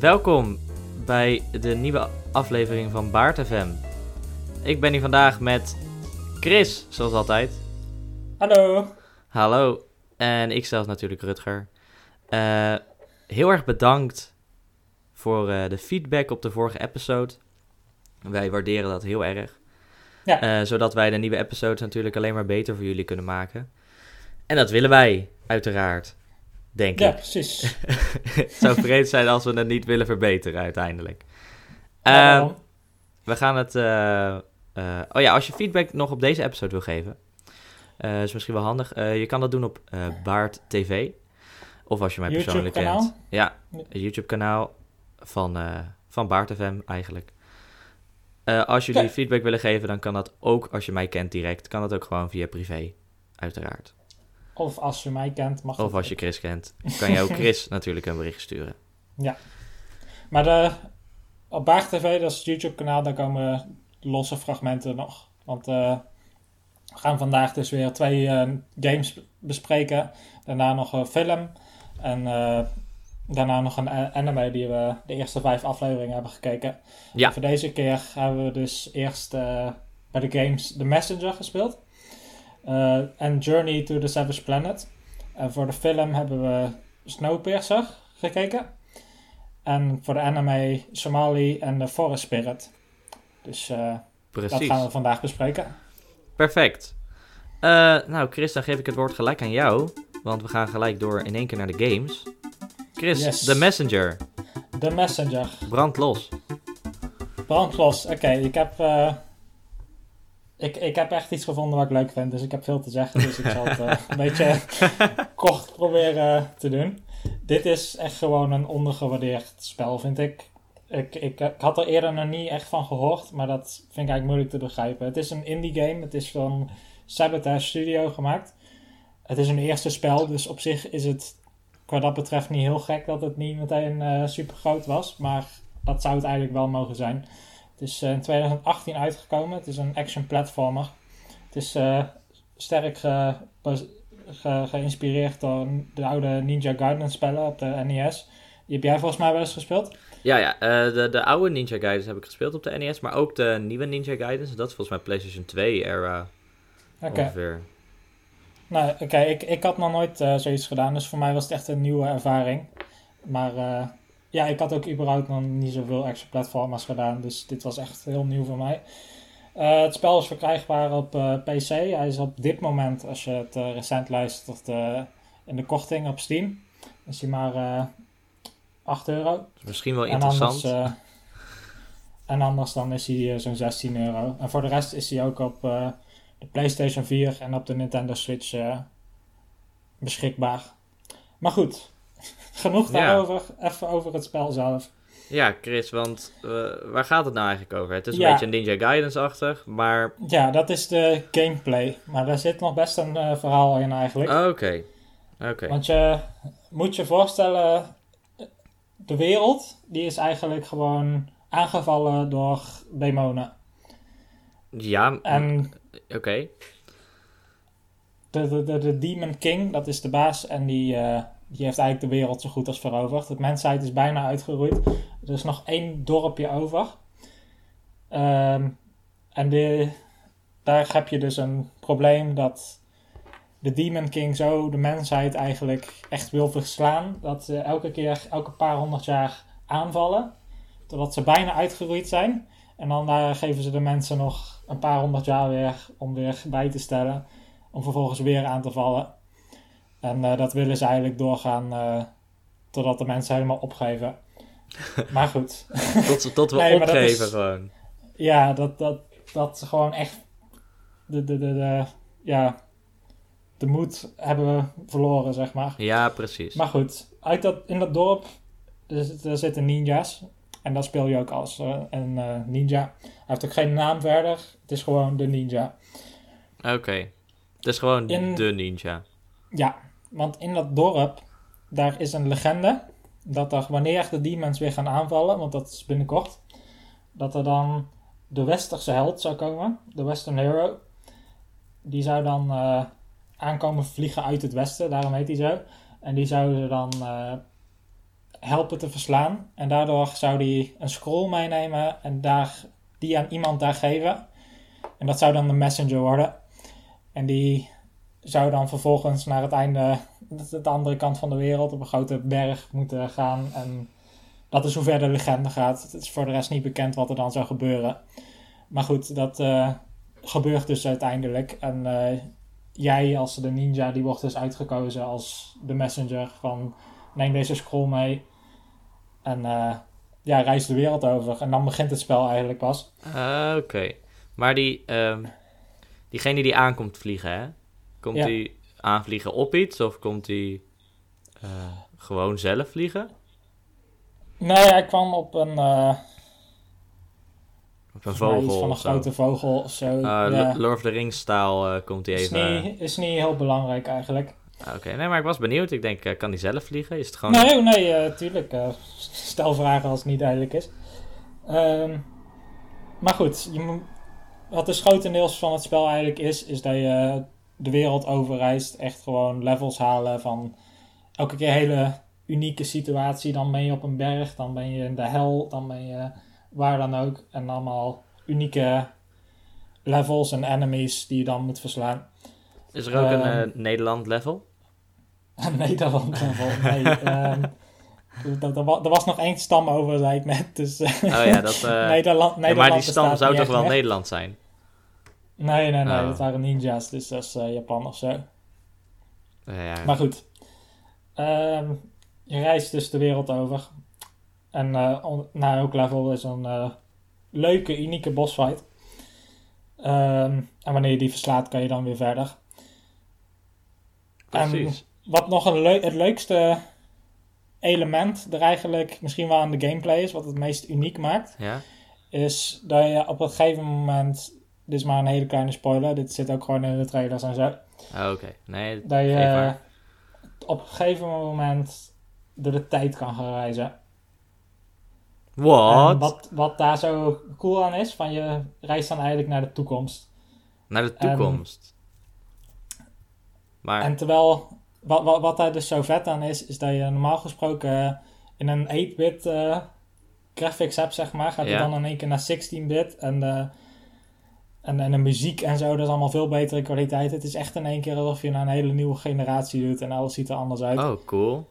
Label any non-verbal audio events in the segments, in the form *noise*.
Welkom bij de nieuwe aflevering van Baart FM. Ik ben hier vandaag met Chris, zoals altijd. Hallo. Hallo. En ik zelf natuurlijk Rutger. Uh, heel erg bedankt voor uh, de feedback op de vorige episode. Wij waarderen dat heel erg. Ja. Uh, zodat wij de nieuwe episodes natuurlijk alleen maar beter voor jullie kunnen maken. En dat willen wij, uiteraard. Denk ja, ik. precies. *laughs* het zou vreemd zijn als we het niet willen verbeteren uiteindelijk. Uh, we gaan het. Uh, uh, oh ja, als je feedback nog op deze episode wil geven, uh, is misschien wel handig. je kan dat doen op Baart TV. Of als je mij persoonlijk YouTube kent. Ja, het YouTube-kanaal van, van Baart FM eigenlijk. als jullie feedback willen geven, dan kan dat ook als je mij kent direct. Kan dat ook gewoon via privé, uiteraard. Of als je mij kent, mag Of als je. Chris kent, kan je ook *laughs* Chris natuurlijk een bericht sturen. Maar de, op Baag TV, dat is het YouTube-kanaal, daar komen losse fragmenten nog. Want eh, we gaan vandaag dus weer twee eh, games bespreken. Daarna nog een film. En eh, daarna nog een anime die we de eerste vijf afleveringen hebben gekeken. Ja. En voor deze keer hebben we dus eerst eh, bij de games The Messenger gespeeld. Eh, en Journey to the Savage Planet. En voor de film hebben we Snowpiercer gekeken. En voor de anime Somali en The Forest Spirit. Dus eh, dat gaan we vandaag bespreken. Perfect. Eh, nou, Chris, dan geef ik het woord gelijk aan jou. Want we gaan gelijk door in één keer naar de games. Chris, Yes. The Messenger. The Messenger. Brand los. Brandlos. Oké, ik heb... ik, ik heb echt iets gevonden wat ik leuk vind, dus ik heb veel te zeggen. Dus ik zal het eh, *laughs* een beetje kort proberen te doen. Dit is echt gewoon een ondergewaardeerd spel, vind ik. Ik, ik. ik had er eerder nog niet echt van gehoord, maar dat vind ik eigenlijk moeilijk te begrijpen. Het is een indie game, het is van Sabotage Studio gemaakt. Het is een eerste spel, dus op zich is het qua dat betreft niet heel gek dat het niet meteen eh super groot was. Maar dat zou het eigenlijk wel mogen zijn. Het is eh, in 2018 uitgekomen. Het is een action platformer. Het is eh, sterk ge- geïnspireerd door de oude Ninja Gaiden spellen op de NES. Die heb jij volgens mij wel eens gespeeld? Ja, ja. eh, de, de oude Ninja Gaiden heb ik gespeeld op de NES. Maar ook de nieuwe Ninja Gaiden. Dat is volgens mij PlayStation 2 era Oké. ongeveer. Nou, oké, ik, ik had nog nooit zoiets gedaan, dus voor mij was het echt een nieuwe ervaring. Maar ja, ik had ook überhaupt nog niet zoveel action platformers gedaan, dus dit was echt heel nieuw voor mij. Eh, het spel is verkrijgbaar op eh, PC. Hij is op dit moment, als je het eh, recent luistert, in de korting op Steam. Is hij maar eh 8 euro. Misschien wel En interessant. anders, en anders dan is hij zo'n 16 euro. En voor de rest is hij ook op de PlayStation 4 en op de Nintendo Switch beschikbaar. Maar goed, genoeg Ja. daarover. Even over het spel zelf. Ja, Chris, want eh, waar gaat het nou eigenlijk over? Het is een Ja. beetje Ninja Gaidens-achtig, maar... Ja, dat is de gameplay. Maar daar zit nog best een eh, verhaal in eigenlijk. Oké. Oké. Want je moet je voorstellen, de wereld die is eigenlijk gewoon aangevallen door demonen. Ja, En oké. de, de, de, de Demon King, dat is de baas en die, eh, die heeft eigenlijk de wereld zo goed als veroverd. De mensheid is bijna uitgeroeid. Er is nog één dorpje over. Ehm, en daar heb je dus een probleem dat de Demon King zo de mensheid eigenlijk echt wil verslaan. Dat ze elke keer, elke paar honderd jaar aanvallen. Totdat ze bijna uitgeroeid zijn. En dan daar geven ze de mensen nog een paar honderd jaar weer om weer bij te stellen. Om vervolgens weer aan te vallen. En eh, dat willen ze eigenlijk doorgaan eh, totdat de mensen helemaal opgeven. *laughs* Maar goed. Tot, tot we *laughs* Nee, opgeven is- gewoon. Ja, dat, dat, dat ze gewoon echt de, de, de, de, ja, de moed hebben we verloren, zeg maar. Ja, precies. Maar goed, uit dat, in dat dorp er, zit- zitten ninja's. En daar speel je ook als eh, een ninja. Hij heeft ook geen naam verder. Het is gewoon de ninja. Oké. Het is gewoon In- de ninja. Ja, want in dat dorp, daar is een legende. Dat er wanneer de demons weer gaan aanvallen, want dat is binnenkort. Dat er dan de westerse held zou komen. De western hero. Die zou dan eh, aankomen vliegen uit het westen. Daarom heet hij zo. En die zouden dan eh, helpen te verslaan. En daardoor zou hij een scroll meenemen en daar, die aan iemand daar geven. En dat zou dan de messenger worden. En die zou dan vervolgens naar het einde, de andere kant van de wereld, op een grote berg moeten gaan. En dat is hoe ver de legende gaat. Het is voor de rest niet bekend wat er dan zou gebeuren. Maar goed, dat uh, gebeurt dus uiteindelijk. En uh, jij als de ninja, die wordt dus uitgekozen als de messenger van neem deze scroll mee. En uh, ja, reis de wereld over. En dan begint het spel eigenlijk pas. Oké. Maar die, um, diegene die aankomt vliegen, hè? Komt ja. die aanvliegen op iets of komt hij gewoon zelf vliegen? Nee, hij kwam op een. Uh, op een vogel. Van een grote vogel of zo. Uh, ja. Lord of the Rings staal uh, komt hij even. Is niet, is niet heel belangrijk eigenlijk. Ah, oké, nee, maar ik was benieuwd. Ik denk, kan hij zelf vliegen? Is het gewoon... Nee, nee, tuurlijk. *laughs* stel vragen als het niet duidelijk is. Um, maar goed, je moet, wat dus grotendeels van het spel eigenlijk is, is dat je de wereld overreist. Echt gewoon levels halen van elke keer hele unieke situatie. Dan ben je op een berg, dan ben je in de hel, dan ben je waar dan ook. En allemaal unieke levels en enemies die je dan moet verslaan. Is er ook um, een uh, Nederland level? *laughs* Een Nederland level, nee. *laughs* um, er, was nog één stam over, zei ik net. Dus, oh ja, dat... Uh, *laughs* Nederland, Nederland ja, maar die stam zou toch wel Nederland zijn? Nee, nee, nee. Oh. Dat waren ninjas, dus dat is uh, Japan of zo. ja. Maar goed. Um, je reist dus de wereld over. En uh, on, na elk level is een uh, leuke, unieke bossfight. Um, en wanneer je die verslaat, kan je dan weer verder. Precies. En wat nog een het leukste element er eigenlijk misschien wel aan de gameplay is, wat het meest uniek maakt, ja. is dat je op een gegeven moment, dit is maar een hele kleine spoiler, dit zit ook gewoon in de trailers en zo. Oh, Oké, okay. nee, dat je op een gegeven moment door de tijd kan gaan reizen. What? wat? Wat daar zo cool aan is, van je reist dan eigenlijk naar de toekomst. Naar de toekomst? En, maar... en terwijl, wat, wat, wat daar dus zo vet aan is, is dat je normaal gesproken in een 8-bit uh, graphics hebt, zeg maar, gaat ja. het dan in één keer naar 16-bit en, uh, en, en de muziek en zo, dat is allemaal veel betere kwaliteit. Het is echt in één keer alsof je naar een hele nieuwe generatie doet en alles ziet er anders uit. Oh, cool.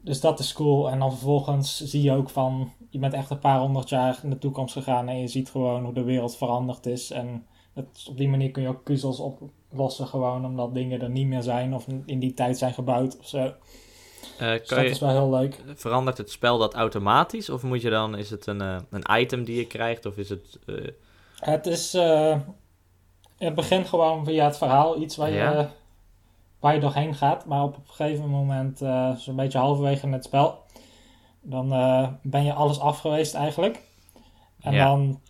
Dus dat is cool. En dan vervolgens zie je ook van, je bent echt een paar honderd jaar in de toekomst gegaan en je ziet gewoon hoe de wereld veranderd is. En het, op die manier kun je ook puzzels oplossen gewoon, omdat dingen er niet meer zijn of in die tijd zijn gebouwd of zo. Uh, dus dat is wel heel leuk. Verandert het spel dat automatisch? Of moet je dan, is het een, uh, een item die je krijgt? Of is het... Uh... Het is, het begint gewoon via het verhaal, iets waar Ja. je waar je doorheen gaat. Maar op een gegeven moment, uh, zo'n beetje halverwege in het spel, dan uh, ben je alles af geweest eigenlijk. En Ja. dan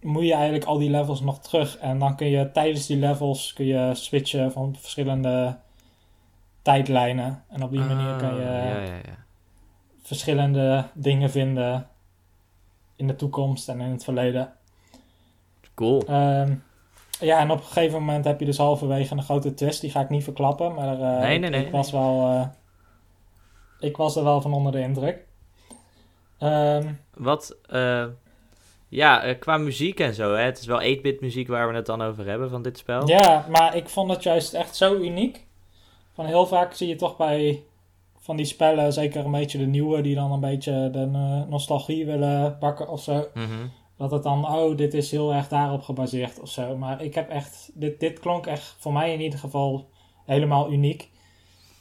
moet je eigenlijk al die levels nog terug. En dan kun je tijdens die levels kun je switchen van verschillende tijdlijnen. En op die manier kan je Ah, Ja, ja, ja. verschillende dingen vinden in de toekomst en in het verleden. Cool. Ehm, ja, en op een gegeven moment heb je dus halverwege een grote twist. Die ga ik niet verklappen, maar eh, Nee, nee, nee, ik was wel... eh, ik was er wel van onder de indruk. Ehm, Wat, eh, ja, qua muziek en zo, hè? Het is wel 8-bit muziek waar we het dan over hebben van dit spel. ja, maar ik vond het juist echt zo uniek. Van heel vaak zie je toch bij van die spellen, zeker een beetje de nieuwe, die dan een beetje de nostalgie willen pakken of zo. Mhm. Dat het dan, oh, dit is heel erg daarop gebaseerd of zo. Maar ik heb echt, dit, dit klonk echt voor mij in ieder geval helemaal uniek.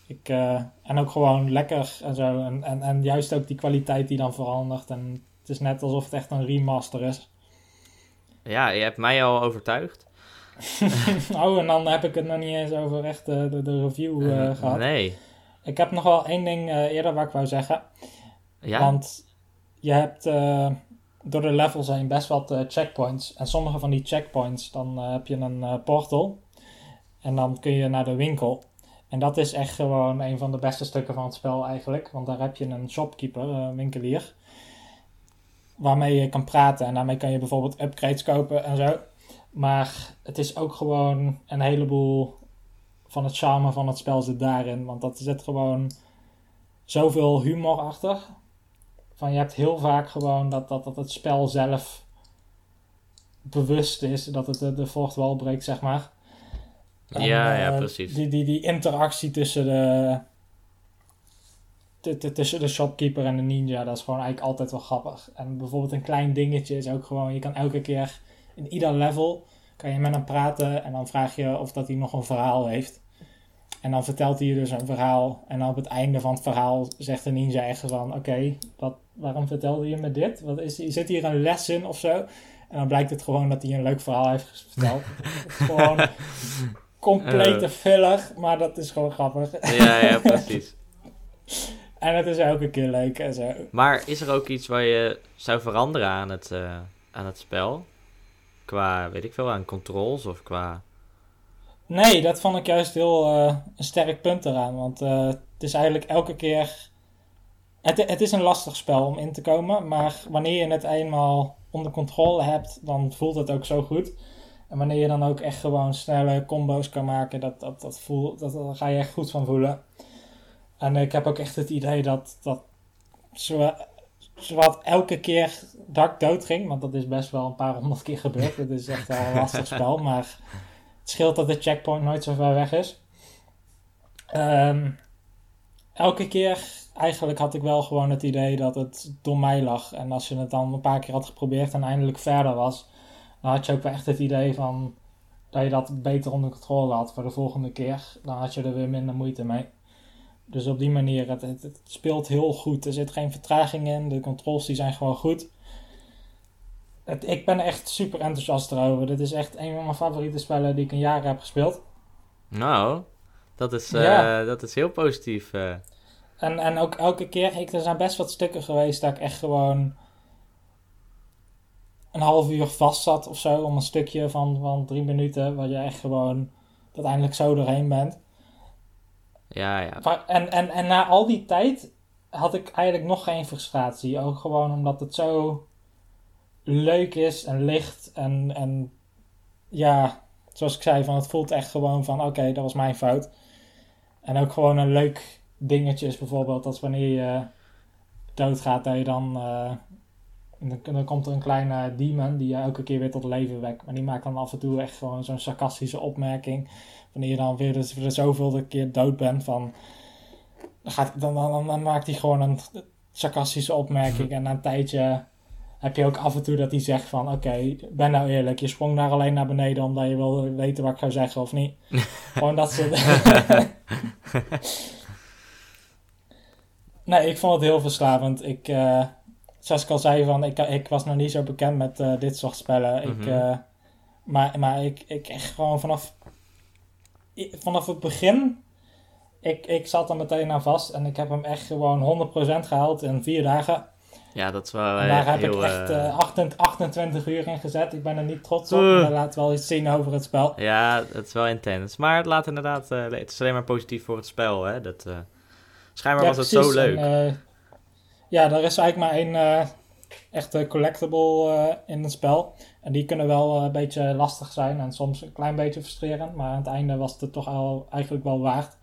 Ik, eh, en ook gewoon lekker en zo. En, en, en juist ook die kwaliteit die dan verandert. En het is net alsof het echt een remaster is. Ja, je hebt mij al overtuigd. *laughs* oh, en dan heb ik het nog niet eens over echt eh, de, de review eh, Eh, gehad. Nee. Ik heb nog wel één ding eerder waar ik wou zeggen. Ja? Want je hebt door de levels heen best wat eh, checkpoints. En sommige van die checkpoints, dan eh, heb je een eh, portal. En dan kun je naar de winkel. En dat is echt gewoon een van de beste stukken van het spel eigenlijk. Want daar heb je een shopkeeper, een winkelier. Waarmee je kan praten. En daarmee kan je bijvoorbeeld upgrades kopen en zo. Maar het is ook gewoon een heleboel van het charme van het spel zit daarin. Want dat zit gewoon zoveel humor achter. Van je hebt heel vaak gewoon dat, dat, dat het spel zelf bewust is dat het de, de fourth wall breekt, zeg maar. En, Ja, ja, eh, precies. Die, die, die interactie tussen de, tussen de shopkeeper en de ninja, dat is gewoon eigenlijk altijd wel grappig. En bijvoorbeeld een klein dingetje is ook gewoon, je kan elke keer in ieder level, kan je met hem praten en dan vraag je of dat hij nog een verhaal heeft. En dan vertelt hij je dus een verhaal. En dan op het einde van het verhaal zegt de ninja echt van... Oké, wat waarom vertelde je me dit? Wat is, zit hier een les in of zo? En dan blijkt het gewoon dat hij een leuk verhaal heeft verteld. *laughs* gewoon complete Eh. filler, maar dat is gewoon grappig. Ja, ja, *laughs* precies. En het is elke keer leuk en zo. Maar is er ook iets waar je zou veranderen aan het, eh, aan het spel? Qua, weet ik veel, aan controls of qua... Nee, dat vond ik juist heel eh, een sterk punt eraan. Want het is eigenlijk elke keer. Het, het is een lastig spel om in te komen. Maar wanneer je het eenmaal onder controle hebt, dan voelt het ook zo goed. En wanneer je dan ook echt gewoon snelle combo's kan maken, dat, dat, dat, voel, dat, daar ga je echt goed van voelen. En ik heb ook echt het idee dat, dat zo, zowat elke keer dat ik dood ging, want dat is best wel een paar honderd keer gebeurd. Het is echt wel een *laughs* lastig spel, maar het scheelt dat de checkpoint nooit zo ver weg is. Ehm, elke keer eigenlijk had ik wel gewoon het idee dat het door mij lag. En als je het dan een paar keer had geprobeerd en eindelijk verder was, dan had je ook wel echt het idee van dat je dat beter onder controle had voor de volgende keer. Dan had je er weer minder moeite mee. Dus op die manier, het, het, het speelt heel goed. Er zit geen vertraging in, de controls die zijn gewoon goed. Het, ik ben echt super enthousiast erover. Dit is echt een van mijn favoriete spellen die ik in jaren heb gespeeld. Nou, dat is, eh, Ja. dat is heel positief. eh. En, en ook elke keer, ik, er zijn best wat stukken geweest dat ik echt gewoon een half uur vast zat of zo. Om een stukje van, van drie minuten, waar je echt gewoon uiteindelijk zo doorheen bent. Ja, ja. Maar- En, en, en na al die tijd had ik eigenlijk nog geen frustratie. Ook gewoon omdat het zo leuk is en licht. En, en ja, zoals ik zei, van het voelt echt gewoon van oké, dat was mijn fout. En ook gewoon een leuk dingetje is bijvoorbeeld als wanneer je doodgaat, dat je dan... eh, dan, dan komt er een kleine demon die je elke keer weer tot leven wekt. Maar die maakt dan af en toe echt gewoon zo'n sarcastische opmerking. Wanneer je dan weer de, de zoveelste keer dood bent van... Dan, gaat, dan, dan, dan maakt hij gewoon een sarcastische opmerking. En na een tijdje heb je ook af en toe dat hij zegt van... Oké, ben nou eerlijk. Je sprong daar alleen naar beneden omdat je wil weten wat ik zou zeggen of niet. *laughs* gewoon dat soort... *laughs* nee, ik vond het heel verslavend. Ik... eh, zoals ik al zei, van, ik, ik was nog niet zo bekend met eh, dit soort spellen. ik, Mhm. eh, maar maar ik, ik echt gewoon vanaf, vanaf het begin, ik, ik zat er meteen aan vast en ik heb hem echt gewoon 100% gehaald in vier dagen. Ja, dat is wel En daar heb heel... ik echt eh, eh, 28, 28 uur in gezet. Ik ben er niet trots op, maar dat laat wel iets zien over het spel. Ja, het is wel intens. Maar het laat inderdaad... het is alleen maar positief voor het spel, hè. Dat, schijnbaar Ja, was het precies. zo leuk. En, eh, ja, er is eigenlijk maar één eh, echte collectible eh, in het spel. En die kunnen wel een beetje lastig zijn en soms een klein beetje frustrerend. Maar aan het einde was het toch al eigenlijk wel waard.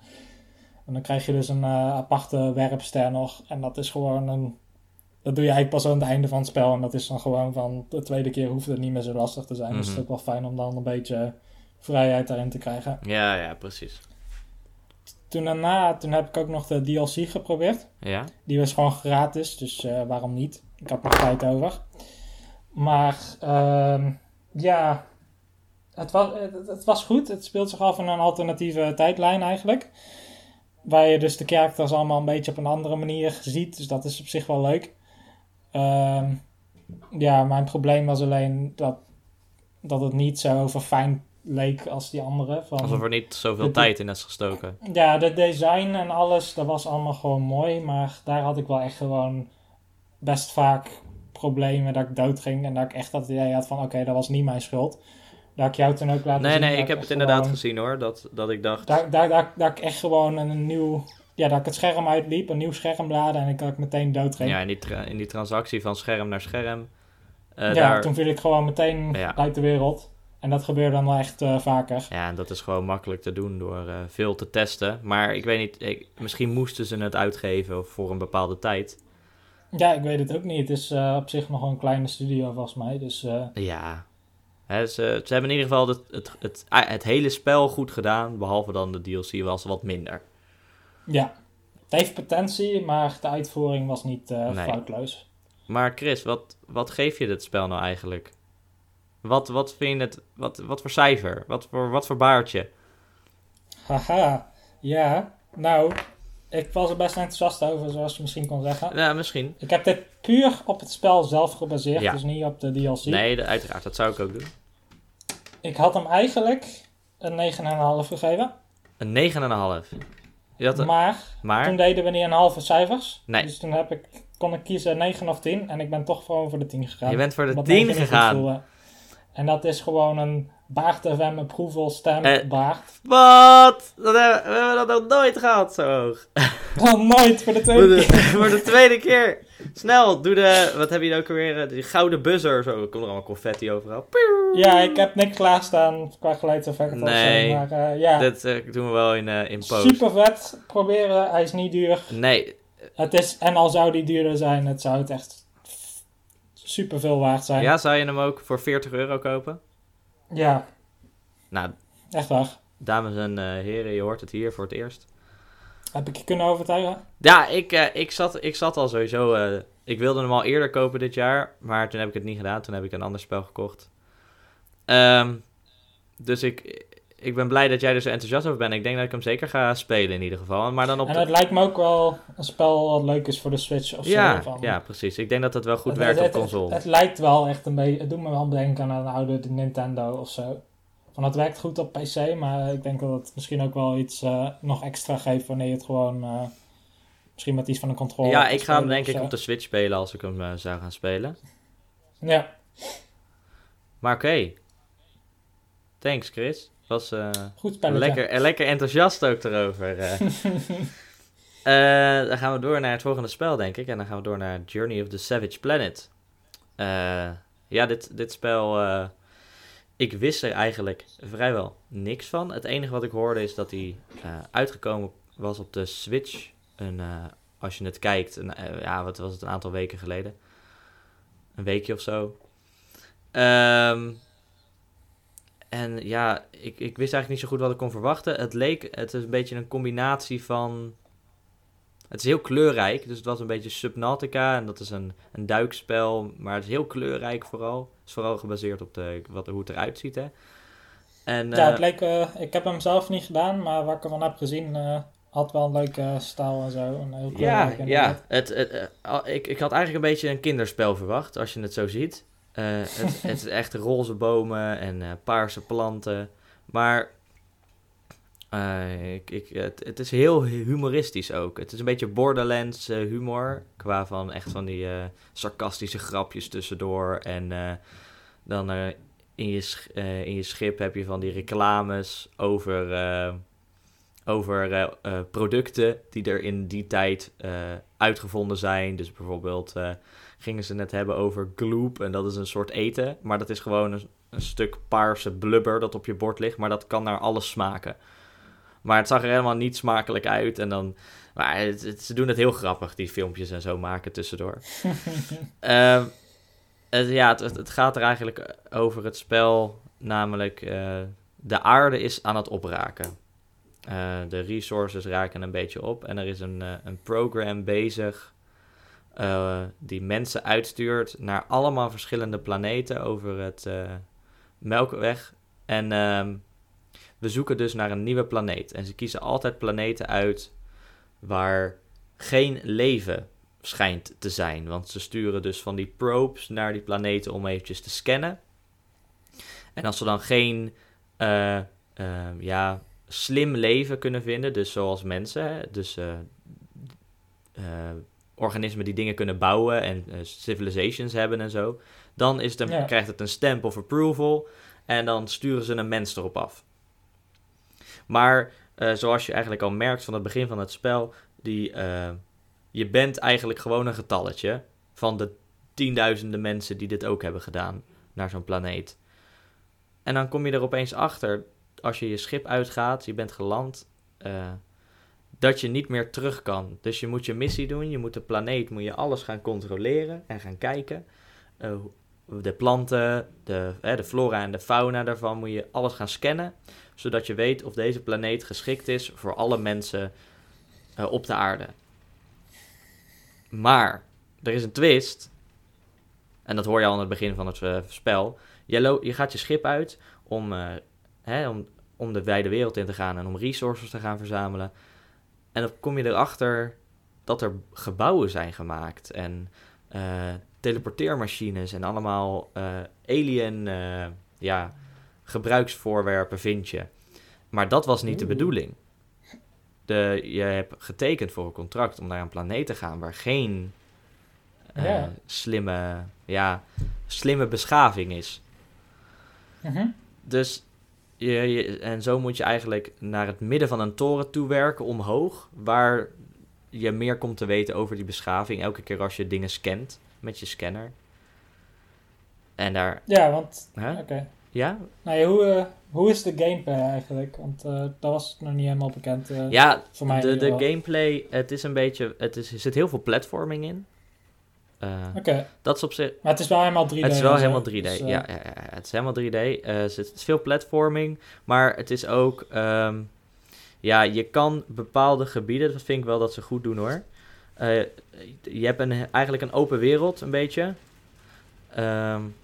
En dan krijg je dus een aparte werpster nog. En dat is gewoon een... Dat doe je eigenlijk pas aan het einde van het spel. En dat is dan gewoon van de tweede keer hoeft het niet meer zo lastig te zijn. Dus het is Mhm. ook wel fijn om dan een beetje vrijheid daarin te krijgen. Ja, ja, precies. Toen daarna, toen heb ik ook nog de DLC geprobeerd. Ja? Die was gewoon gratis, dus eh, waarom niet? Ik had nog tijd over. Maar ehm, ja, het was, het, het was goed. Het speelt zich af in een alternatieve tijdlijn eigenlijk. Waar je dus de characters allemaal een beetje op een andere manier ziet. Dus dat is op zich wel leuk. Ehm, ja, mijn probleem was alleen dat, dat het niet zo verfijnd leek als die andere. Van, Alsof er niet zoveel tijd in is gestoken. ja, de design en alles, dat was allemaal gewoon mooi. Maar daar had ik wel echt gewoon best vaak problemen dat ik dood ging. En dat ik echt dat idee had van, oké, dat was niet mijn schuld. Dat ik jou toen ook laten Nee, zien. nee, dat ik heb het inderdaad gewoon- gezien hoor. Dat, dat ik dacht... Dat, dat, dat, dat ik echt gewoon een nieuw... Ja, dat ik het scherm uitliep, een nieuw scherm laadde en ik ik meteen dood ging. Ja, in die, in die transactie van scherm naar scherm. eh, ja, daar... toen viel ik gewoon meteen Ja. uit de wereld. En dat gebeurde dan wel echt eh, vaker. Ja, en dat is gewoon makkelijk te doen door eh, veel te testen. Maar ik weet niet, ik- misschien moesten ze het uitgeven voor een bepaalde tijd. Ja, ik weet het ook niet. Het is eh, op zich nog een kleine studio volgens mij. Dus Ja. Ze, ze hebben in ieder geval het, het, het, het hele spel goed gedaan. Behalve dan de DLC was wat minder. ja, het heeft potentie, maar de uitvoering was niet Nee. foutloos. Maar Chris, wat, wat geef je dit spel nou eigenlijk? Wat, wat vind je het... Wat, wat voor cijfer? Wat voor, wat voor baardje? Haha, ja. Nou, ik was er best enthousiast over, zoals je misschien kon zeggen. Ja, misschien. Ik heb dit puur op het spel zelf gebaseerd, Ja. dus niet op de DLC. Nee, uiteraard. Dat zou ik ook doen. Ik had hem eigenlijk een 9,5 gegeven. Een 9,5. Je had een- Maar maar... toen deden we niet een halve cijfers. Nee. Dus toen heb ik, kon ik kiezen 9 of 10. En ik ben toch gewoon voor de 10 gegaan. Je bent voor de Omdat 10 negen niet goed gegaan. En dat is gewoon een Baard FM approval stem Eh. Wat? Dat hebben, we hebben dat nog nooit gehad, zo hoog. *laughs* Oh, nooit voor de Voor tweede de, keer. *laughs* voor de tweede keer. Snel, doe de... Wat heb je nou ook alweer? Die gouden buzzer. Zo, er komt er allemaal confetti overal. Ja, ik heb niks klaarstaan qua geluidseffect Nee. Maar eh, ja, Dit eh, doen we wel in, eh, in post. super vet. Proberen, hij is niet duur. Nee, Het is, en al zou die duurder zijn, het zou het echt super veel waard zijn. ja, zou je hem ook voor 40 euro kopen? Ja, Nou, echt waar. dames en eh, heren, je hoort het hier voor het eerst. Heb ik je kunnen overtuigen? Ja, ik, eh, ik, zat, ik zat al sowieso... eh, ik wilde hem al eerder kopen dit jaar, maar toen heb ik het niet gedaan. Toen heb ik een ander spel gekocht. Ehm, dus ik, ik ben blij dat jij er zo enthousiast over bent. Ik denk dat ik hem zeker ga spelen in ieder geval. Maar dan op En de... het lijkt me ook wel een spel wat leuk is voor de Switch of Ja, zo. Van, ja, precies. Ik denk dat het wel goed Het- werkt het, op het- console. Het, lijkt wel echt een beetje. Het doet me wel denken aan een oude Nintendo of zo. Van het werkt goed op PC, maar ik denk dat het misschien ook wel iets eh, nog extra geeft wanneer je het gewoon. eh, misschien met iets van een controller. ja, ik ga hem denk ik op de Switch spelen als ik hem eh, zou gaan spelen. Ja, Maar oké. Thanks, Chris. Was eh, goed spelletje. lekker, eh, lekker enthousiast ook erover. *laughs* eh. Dan gaan we door naar het volgende spel, denk ik. En dan gaan we door naar Journey of the Savage Planet. Ja, dit, dit spel... ik wist er eigenlijk vrijwel niks van. Het enige wat ik hoorde is dat hij uitgekomen was op de Switch. Een, als je het kijkt, een, ja, wat was het, een aantal weken geleden. Een weekje of zo. Ehm, en ja, ik, ik wist eigenlijk niet zo goed wat ik kon verwachten. Het leek, het is een beetje een combinatie van... Het is heel kleurrijk, dus het was een beetje Subnautica. En dat is een, een duikspel, maar het is heel kleurrijk vooral. Het is vooral gebaseerd op de, wat, hoe het eruit ziet, hè. En, ja, eh, het leek. eh, ik heb hem zelf niet gedaan, maar wat ik ervan heb gezien. eh, had wel een leuke stijl en zo. En heel Ja, ja. Het, eh, ik, ik had eigenlijk een beetje een kinderspel verwacht, als je het zo ziet. Eh, het, *laughs* het is echt roze bomen en eh, paarse planten. Maar eh, ik, ik, het, het is heel humoristisch ook. Het is een beetje Borderlands humor. Qua van echt van die sarcastische grapjes tussendoor. En dan in, je, in je schip heb je van die reclames over... over producten die er in die tijd uitgevonden zijn. Dus bijvoorbeeld gingen ze het hebben over gloop en dat is een soort eten. Maar dat is gewoon een, een stuk paarse blubber dat op je bord ligt, maar dat kan naar alles smaken. Maar het zag er helemaal niet smakelijk uit en dan... Maar het, het- ze doen het heel grappig, die filmpjes en zo maken tussendoor. *laughs* Ehm, het, ja, het gaat er eigenlijk over het spel, namelijk eh, de aarde is aan het opraken. Eh, de resources raken een beetje op en er is een, eh, een program bezig eh, die mensen uitstuurt naar allemaal verschillende planeten over het eh, Melkweg. En ehm, we zoeken dus naar een nieuwe planeet. En ze kiezen altijd planeten uit waar geen leven schijnt te zijn. Want ze sturen dus van die probes naar die planeten om eventjes te scannen. En als ze dan geen eh, eh, ja, slim leven kunnen vinden, dus zoals mensen, dus eh, organismen die dingen kunnen bouwen en eh, civilizations hebben en zo, dan is het een, Ja. krijgt het een stamp of approval en dan sturen ze een mens erop af. Maar eh, zoals je eigenlijk al merkt van het begin van het spel, die, eh, je bent eigenlijk gewoon een getalletje van de tienduizenden mensen die dit ook hebben gedaan naar zo'n planeet. En dan kom je er opeens achter, als je je schip uitgaat, je bent geland, dat je niet meer terug kan. Dus je moet je missie doen, je moet de planeet, moet je alles gaan controleren en gaan kijken. Uh, de planten, de, de flora en de fauna daarvan moet je alles gaan scannen, zodat je weet of deze planeet geschikt is voor alle mensen uh, op de aarde. Maar er is een twist, en dat hoor je al aan het begin van het uh, spel. Je, gaat je schip uit om, hè, om, om de wijde wereld in te gaan en om resources te gaan verzamelen. En dan kom je erachter dat er gebouwen zijn gemaakt en uh, teleporteermachines en allemaal alien ja, gebruiksvoorwerpen vind je. Maar dat was niet de bedoeling. De, je hebt getekend voor een contract om naar een planeet te gaan waar geen slimme, ja, slimme beschaving is. Mhm. Dus je, je, en zo moet je eigenlijk naar het midden van een toren toe werken, omhoog, waar je meer komt te weten over die beschaving. Elke keer als je dingen scant met je scanner. En daar. Ja, want. Huh? Oké. Ja? Nou ja, hoe, uh, hoe is de gameplay eigenlijk? Want uh, dat was nog niet helemaal bekend. Uh, ja, voor mij de, de gameplay, het is een beetje. Het is, er zit heel veel platforming in. Uh, Oké. Okay. Dat is op zich. Maar het is wel helemaal 3D. Het is wel helemaal 3D. Dus, ja, ja, ja, het is helemaal 3D. Uh, het is veel platforming, maar het is ook. Um, ja, je kan bepaalde gebieden. Dat vind ik wel dat ze goed doen hoor. Je hebt een, eigenlijk een open wereld, een beetje. Um,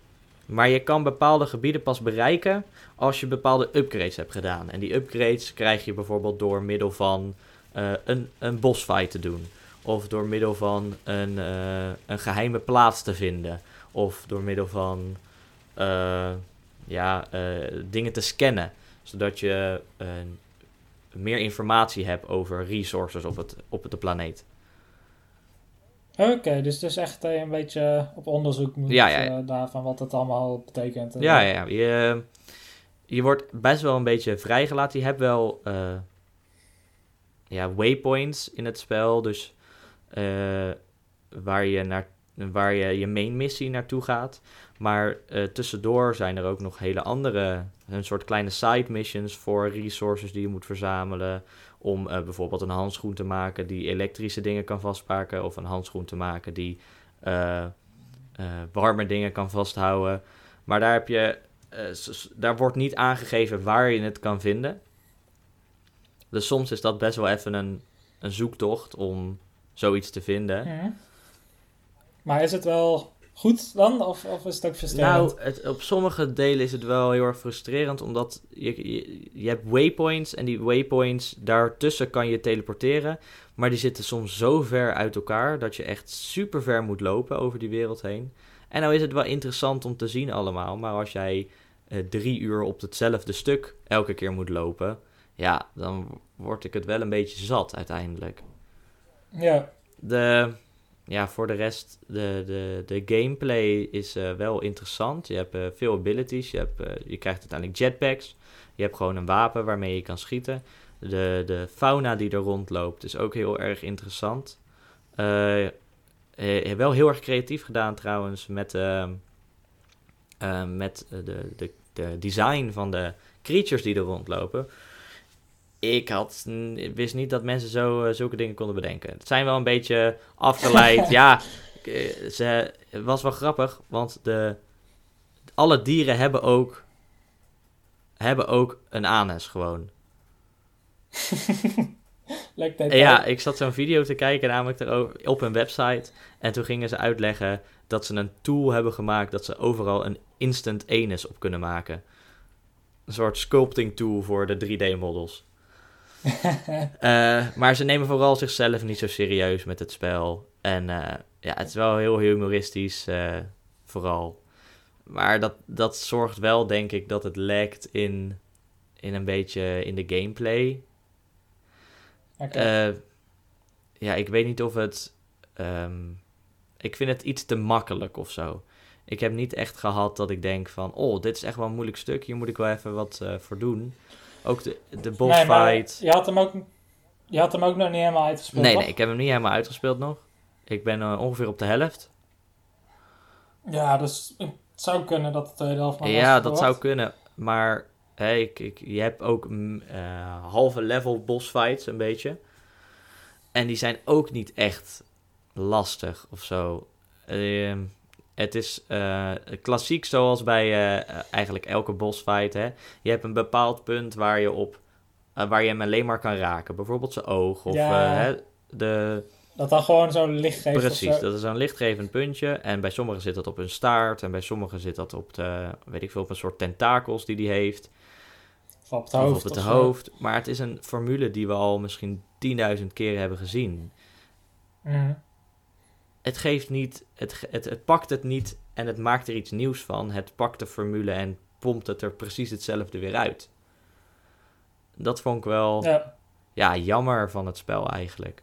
maar je kan bepaalde gebieden pas bereiken als je bepaalde upgrades hebt gedaan. En die upgrades krijg je bijvoorbeeld door middel van een, een bossfight te doen. Of door middel van een, uh, een geheime plaats te vinden. Of door middel van uh, ja, dingen te scannen. Zodat je meer informatie hebt over resources op, het, op de planeet. Oké, okay, dus het is echt een beetje op onderzoek moet, ja, ja, ja. Daarvan wat het allemaal betekent. Ja, ja, je, je wordt best wel een beetje vrijgelaten. Je hebt wel uh, ja, waypoints in het spel, dus waar, je naar, waar je je main missie naartoe gaat. Maar tussendoor zijn er ook nog hele andere, een soort kleine side missions voor resources die je moet verzamelen om uh, bijvoorbeeld een handschoen te maken die elektrische dingen kan vastpakken, of een handschoen te maken die uh, warme dingen kan vasthouden. Maar daar, heb je, daar wordt niet aangegeven waar je het kan vinden. Dus soms is dat best wel even een, een zoektocht om zoiets te vinden. Ja. Maar is het wel goed dan? Of, of is het ook frustrerend? Nou, het, op sommige delen is het wel heel erg frustrerend, omdat je, je, je, hebt waypoints en die waypoints, daartussen kan je teleporteren. Maar die zitten soms zo ver uit elkaar dat je echt super ver moet lopen over die wereld heen. En nou is het wel interessant om te zien allemaal, maar als jij eh, drie uur op hetzelfde stuk elke keer moet lopen, ja, dan word ik het wel een beetje zat uiteindelijk. Ja. De, ja, voor de rest, de, de, de gameplay is uh, wel interessant. Je hebt uh, veel abilities. Je, hebt, uh, je krijgt uiteindelijk jetpacks. Je hebt gewoon een wapen waarmee je kan schieten. De, de fauna die er rondloopt is ook heel erg interessant. wel heel erg creatief gedaan trouwens met, ehm, met de, de, de design van de creatures die er rondlopen ik had, wist niet dat mensen zo, zulke dingen konden bedenken. Het zijn wel een beetje afgeleid. *laughs* ja, ze, het was wel grappig, want de, alle dieren hebben ook, hebben ook een anus gewoon. *laughs* ja, ik zat zo'n video te kijken namelijk erover, op een website. En toen gingen ze uitleggen dat ze een tool hebben gemaakt dat ze overal een instant anus op kunnen maken. Een soort sculpting tool voor de 3D-models. Uh, *laughs* maar ze nemen vooral zichzelf niet zo serieus met het spel. En uh, ja, het is wel heel humoristisch, uh, vooral. Maar dat, dat zorgt wel, denk ik, dat het lekt in, in een beetje in de gameplay. Okay. ja, ik weet niet of het... Um, ik vind het iets te makkelijk of zo. Ik heb niet echt gehad dat ik denk van... Oh, dit is echt wel een moeilijk stuk. Hier moet ik wel even wat voor doen. Ook de, de boss nee. Je had, hem ook, je had hem ook nog niet helemaal uitgespeeld. Nee, toch? nee, ik heb hem niet helemaal uitgespeeld nog. Ik ben uh, ongeveer op de helft. Ja, dus het zou kunnen dat de tweede helft nog Ja, dat zou kunnen. Maar hey, ik, ik, je hebt ook uh, halve level boss fights, een beetje. En die zijn ook niet echt lastig of zo. Ehm, het is eh, klassiek zoals bij eh, eigenlijk elke bossfight. Hè. Je hebt een bepaald punt waar je op eh, waar je hem alleen maar kan raken. Bijvoorbeeld zijn oog of Ja. eh, hè, de... Dat dan gewoon zo licht geeft. of Precies, zo. dat is een lichtgevend puntje. En bij sommigen zit dat op hun staart. En bij sommigen zit dat op de, weet ik veel, op een soort tentakels die die heeft. Of op het Of hoofd. op het of zo. hoofd. Maar het is een formule die we al misschien 10.000 keer hebben gezien. Mhm. Het geeft niet, het, het, het pakt het niet en het maakt er iets nieuws van. Het pakt de formule en pompt het er precies hetzelfde weer uit. Dat vond ik wel, ja, Ja, jammer van het spel eigenlijk.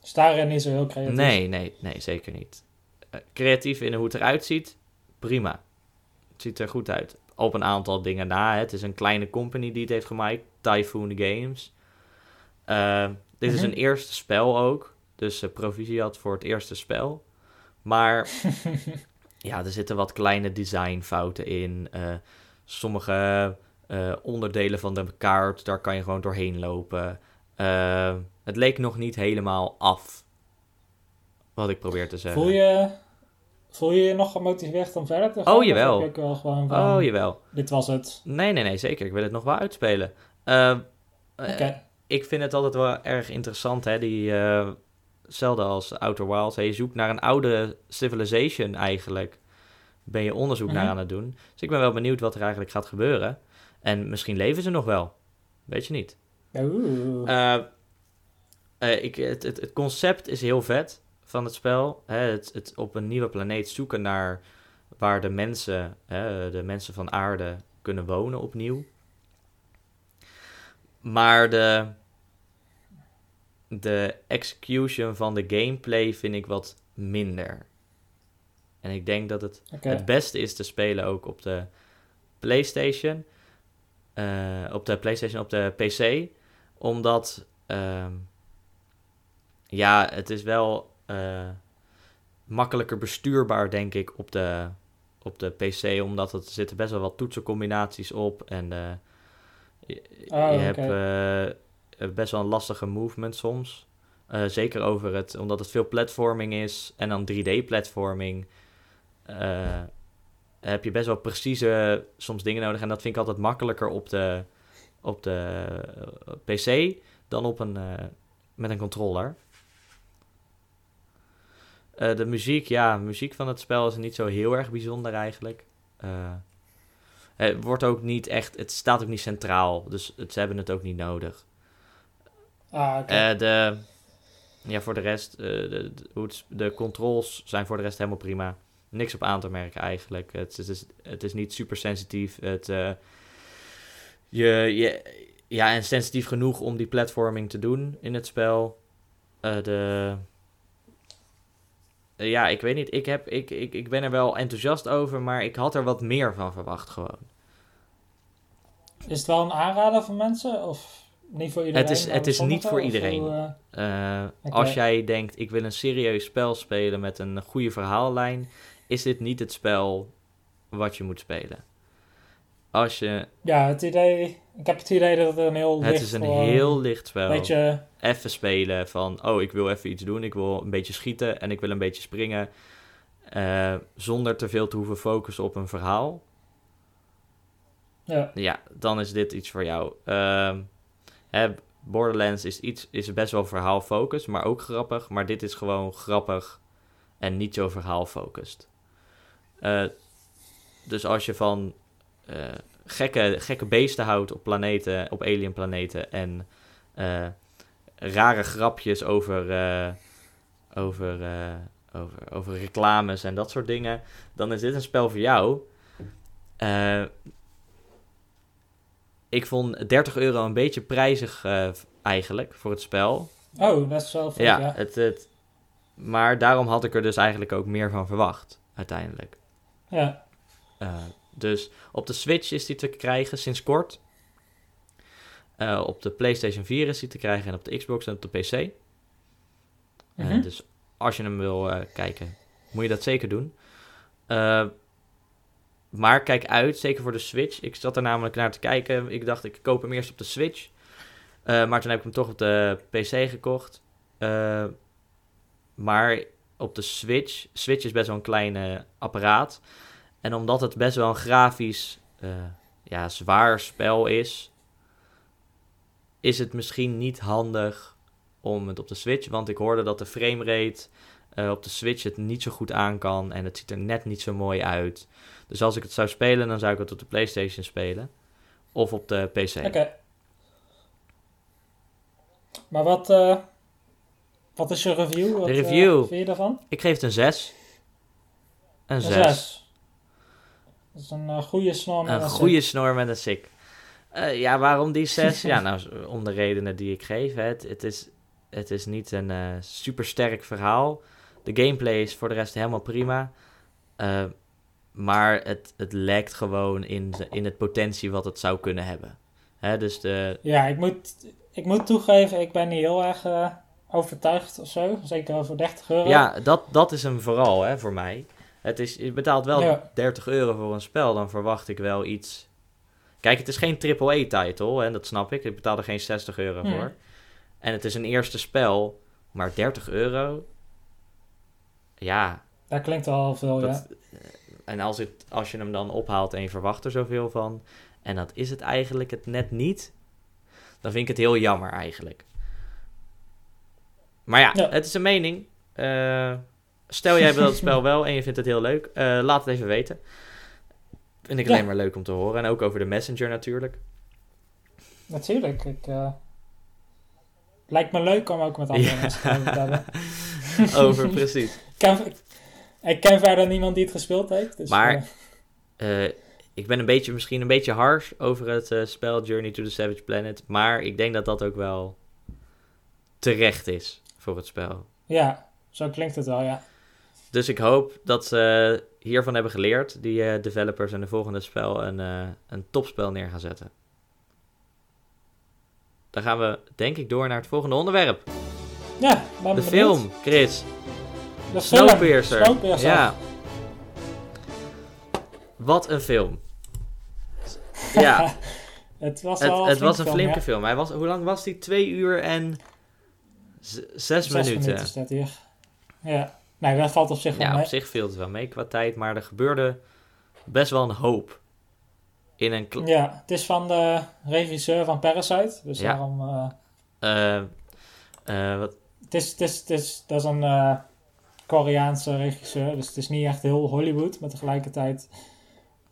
dus daarin niet zo heel creatief. Nee, nee, nee, zeker niet. Eh, creatief in hoe het eruit ziet, prima. Het ziet er goed uit. Op een aantal dingen na. hè. Het is een kleine company die het heeft gemaakt, Typhoon Games. Eh, dit is Mhm. een eerste spel ook. Dus eh proficiat voor het eerste spel. Maar *laughs* ja, er zitten wat kleine designfouten in. Eh, sommige eh, onderdelen van de kaart, daar kan je gewoon doorheen lopen. Het leek nog niet helemaal af. Wat ik probeer te zeggen. Voel je, voel je je nog gemotiveerd om verder te gaan? Oh, jawel. ook wel gewoon van, Oh, jawel. dit was het. Nee, nee, nee, zeker. Ik wil het nog wel uitspelen. Eh, eh, Oké. ik vind het altijd wel erg interessant, hè. Die, hetzelfde als Outer Wilds. Je zoekt naar een oude civilization eigenlijk. Ben je onderzoek Mhm. naar aan het doen. Dus ik ben wel benieuwd wat er eigenlijk gaat gebeuren. En misschien leven ze nog wel. Weet je niet. Eh, eh, ik, het, het, het concept is heel vet van het spel. Hè, het, het op een nieuwe planeet zoeken naar waar de mensen, hè, de mensen van aarde kunnen wonen opnieuw. Maar de, de execution van de gameplay vind ik wat minder. En ik denk dat het het beste is te spelen ook op de PlayStation. Eh, op de PlayStation, op de PC. Omdat, ehm, ja, het is wel eh, makkelijker bestuurbaar, denk ik, op de, op de PC. Omdat het, er zitten best wel wat toetsencombinaties op. En eh, je, Oh, je oké. hebt best wel een lastige movement soms. Eh, zeker over het, omdat het veel platforming is en dan 3D-platforming. eh, heb je best wel precieze soms dingen nodig. En dat vind ik altijd makkelijker op de, op de eh, PC dan op een, eh, met een controller. Eh, de muziek, ja, muziek van het spel is niet zo heel erg bijzonder eigenlijk. Eh, het wordt ook niet echt, het staat ook niet centraal, dus het, ze hebben het ook niet nodig. Ah, oké. Eh, de, ja, voor de rest, eh, de, de, de controls zijn voor de rest helemaal prima. Niks op aan te merken eigenlijk. Het, is- het, is, het is niet super sensitief. Het, eh, je, je, ja, en sensitief genoeg om die platforming te doen in het spel. De, ja, ik weet niet. Ik, heb, ik, ik, ik ben er wel enthousiast over, maar ik had er wat meer van verwacht gewoon. Is het wel een aanrader voor mensen? Of niet voor iedereen? Het is- het is niet voor iedereen. eh, Eh. Als jij denkt, ik wil een serieus spel spelen met een goede verhaallijn, is dit niet het spel wat je moet spelen. Als je, ja, het idee... Ik heb het idee dat het een heel het licht... is een gewoon heel licht spel. beetje... Even spelen van, oh, ik wil even iets doen, ik wil een beetje schieten en ik wil een beetje springen. eh, zonder te veel te hoeven focussen op een verhaal. Ja, Ja, dan is dit iets voor jou. Ehm, Borderlands is, iets, is best wel verhaalfocus, maar ook grappig. Maar dit is gewoon grappig en niet zo verhaalfocust. Eh dus als je van eh, gekke, gekke beesten houdt op planeten, op alien planeten en eh, rare grapjes over, over, over, over reclames en dat soort dingen, dan is dit een spel voor jou. Ik vond 30 euro een beetje prijzig eh, eigenlijk voor het spel. oh, is wel veel, Ja, ja. Het, het, maar daarom had ik er dus eigenlijk ook meer van verwacht, uiteindelijk. Ja, Eh, dus op de Switch is die te krijgen sinds kort. Eh, op de PlayStation 4 is die te krijgen en op de Xbox en op de PC. Mhm. dus als je hem wil kijken, moet je dat zeker doen. Maar kijk uit, zeker voor de Switch. Ik zat er namelijk naar te kijken. Ik dacht, ik koop hem eerst op de Switch. Eh, maar toen heb ik hem toch op de PC gekocht. Eh, maar op de Switch. Switch is best wel een klein apparaat. En omdat het best wel een grafisch eh, ja, zwaar spel is, is het misschien niet handig om het op de Switch. Want ik hoorde dat de framerate eh op de Switch het niet zo goed aan kan. En het ziet er net niet zo mooi uit. Dus als ik het zou spelen, dan zou ik het op de PlayStation spelen. Of op de PC. Oké. Maar wat, eh, wat is je review? Wat, De eh, review. vind je daarvan? Ik geef het een 6. Een Een 6. zes. Dat is een goede snor met Een een goede snor met een sik. Ja, waarom die 6? ja, nou, om de redenen die ik geef. hè. Het, het, is, het is niet een eh super sterk verhaal. De gameplay is voor de rest helemaal prima. Eh, maar het, het lijkt gewoon in, in het potentie wat het zou kunnen hebben. Hè, dus de, Ja, ik moet, ik moet toegeven, ik ben niet heel erg eh, overtuigd of zo. Zeker over 30 euro. ja, dat, dat is hem vooral hè, voor mij. Het is, je betaalt wel Ja. 30 euro voor een spel, dan verwacht ik wel iets. Kijk, het is geen AAA-title, en dat snap ik. Ik betaal er geen 60 euro Hmm. voor. En het is een eerste spel, maar 30 euro. Ja, Dat klinkt wel veel, ja. dat, eh, en als, het, als je hem dan ophaalt en je verwacht er zoveel van, en dat is het eigenlijk het net niet, dan vind ik het heel jammer eigenlijk. Maar ja, Ja. het is een mening. Eh, stel jij wil het *laughs* spel wel en je vindt het heel leuk, eh, laat het even weten. Vind ik Ja. alleen maar leuk om te horen. En ook over de Messenger natuurlijk. Natuurlijk. Ik, lijkt me leuk om ook met andere Ja. mensen te hebben. *laughs* *laughs* over, precies. Ik ken, ik ken verder niemand die het gespeeld heeft. Dus, Maar- eh, Eh, ik ben een beetje, misschien een beetje harsh over het eh, spel Journey to the Savage Planet. Maar ik denk dat dat ook wel terecht is voor het spel. ja, zo klinkt het wel, ja. Dus ik hoop dat ze hiervan hebben geleerd, die developers, en de volgende spel een, een topspel neer gaan zetten. Dan gaan we, denk ik, door naar het volgende onderwerp. Ja, ben De benieuwd. film, Chris. De film. Snowpiercer. Snowpiercer. Ja. Wat een film. Ja, *laughs* het was het, wel het was een film, flinke ja. film. Hij was, hoe lang was die? Twee uur en zes, Zes minuten. minuten staat hier. Ja. Nee, dat valt op zich wel Ja, mee. op zich viel het wel mee qua tijd, maar er gebeurde best wel een hoop. In een... Ja, het is van de regisseur van Parasite. Dus Ja. daarom... eh, eh, wat, het is, het is, het is, dat is een Koreaanse regisseur. Dus het is niet echt heel Hollywood. Maar tegelijkertijd,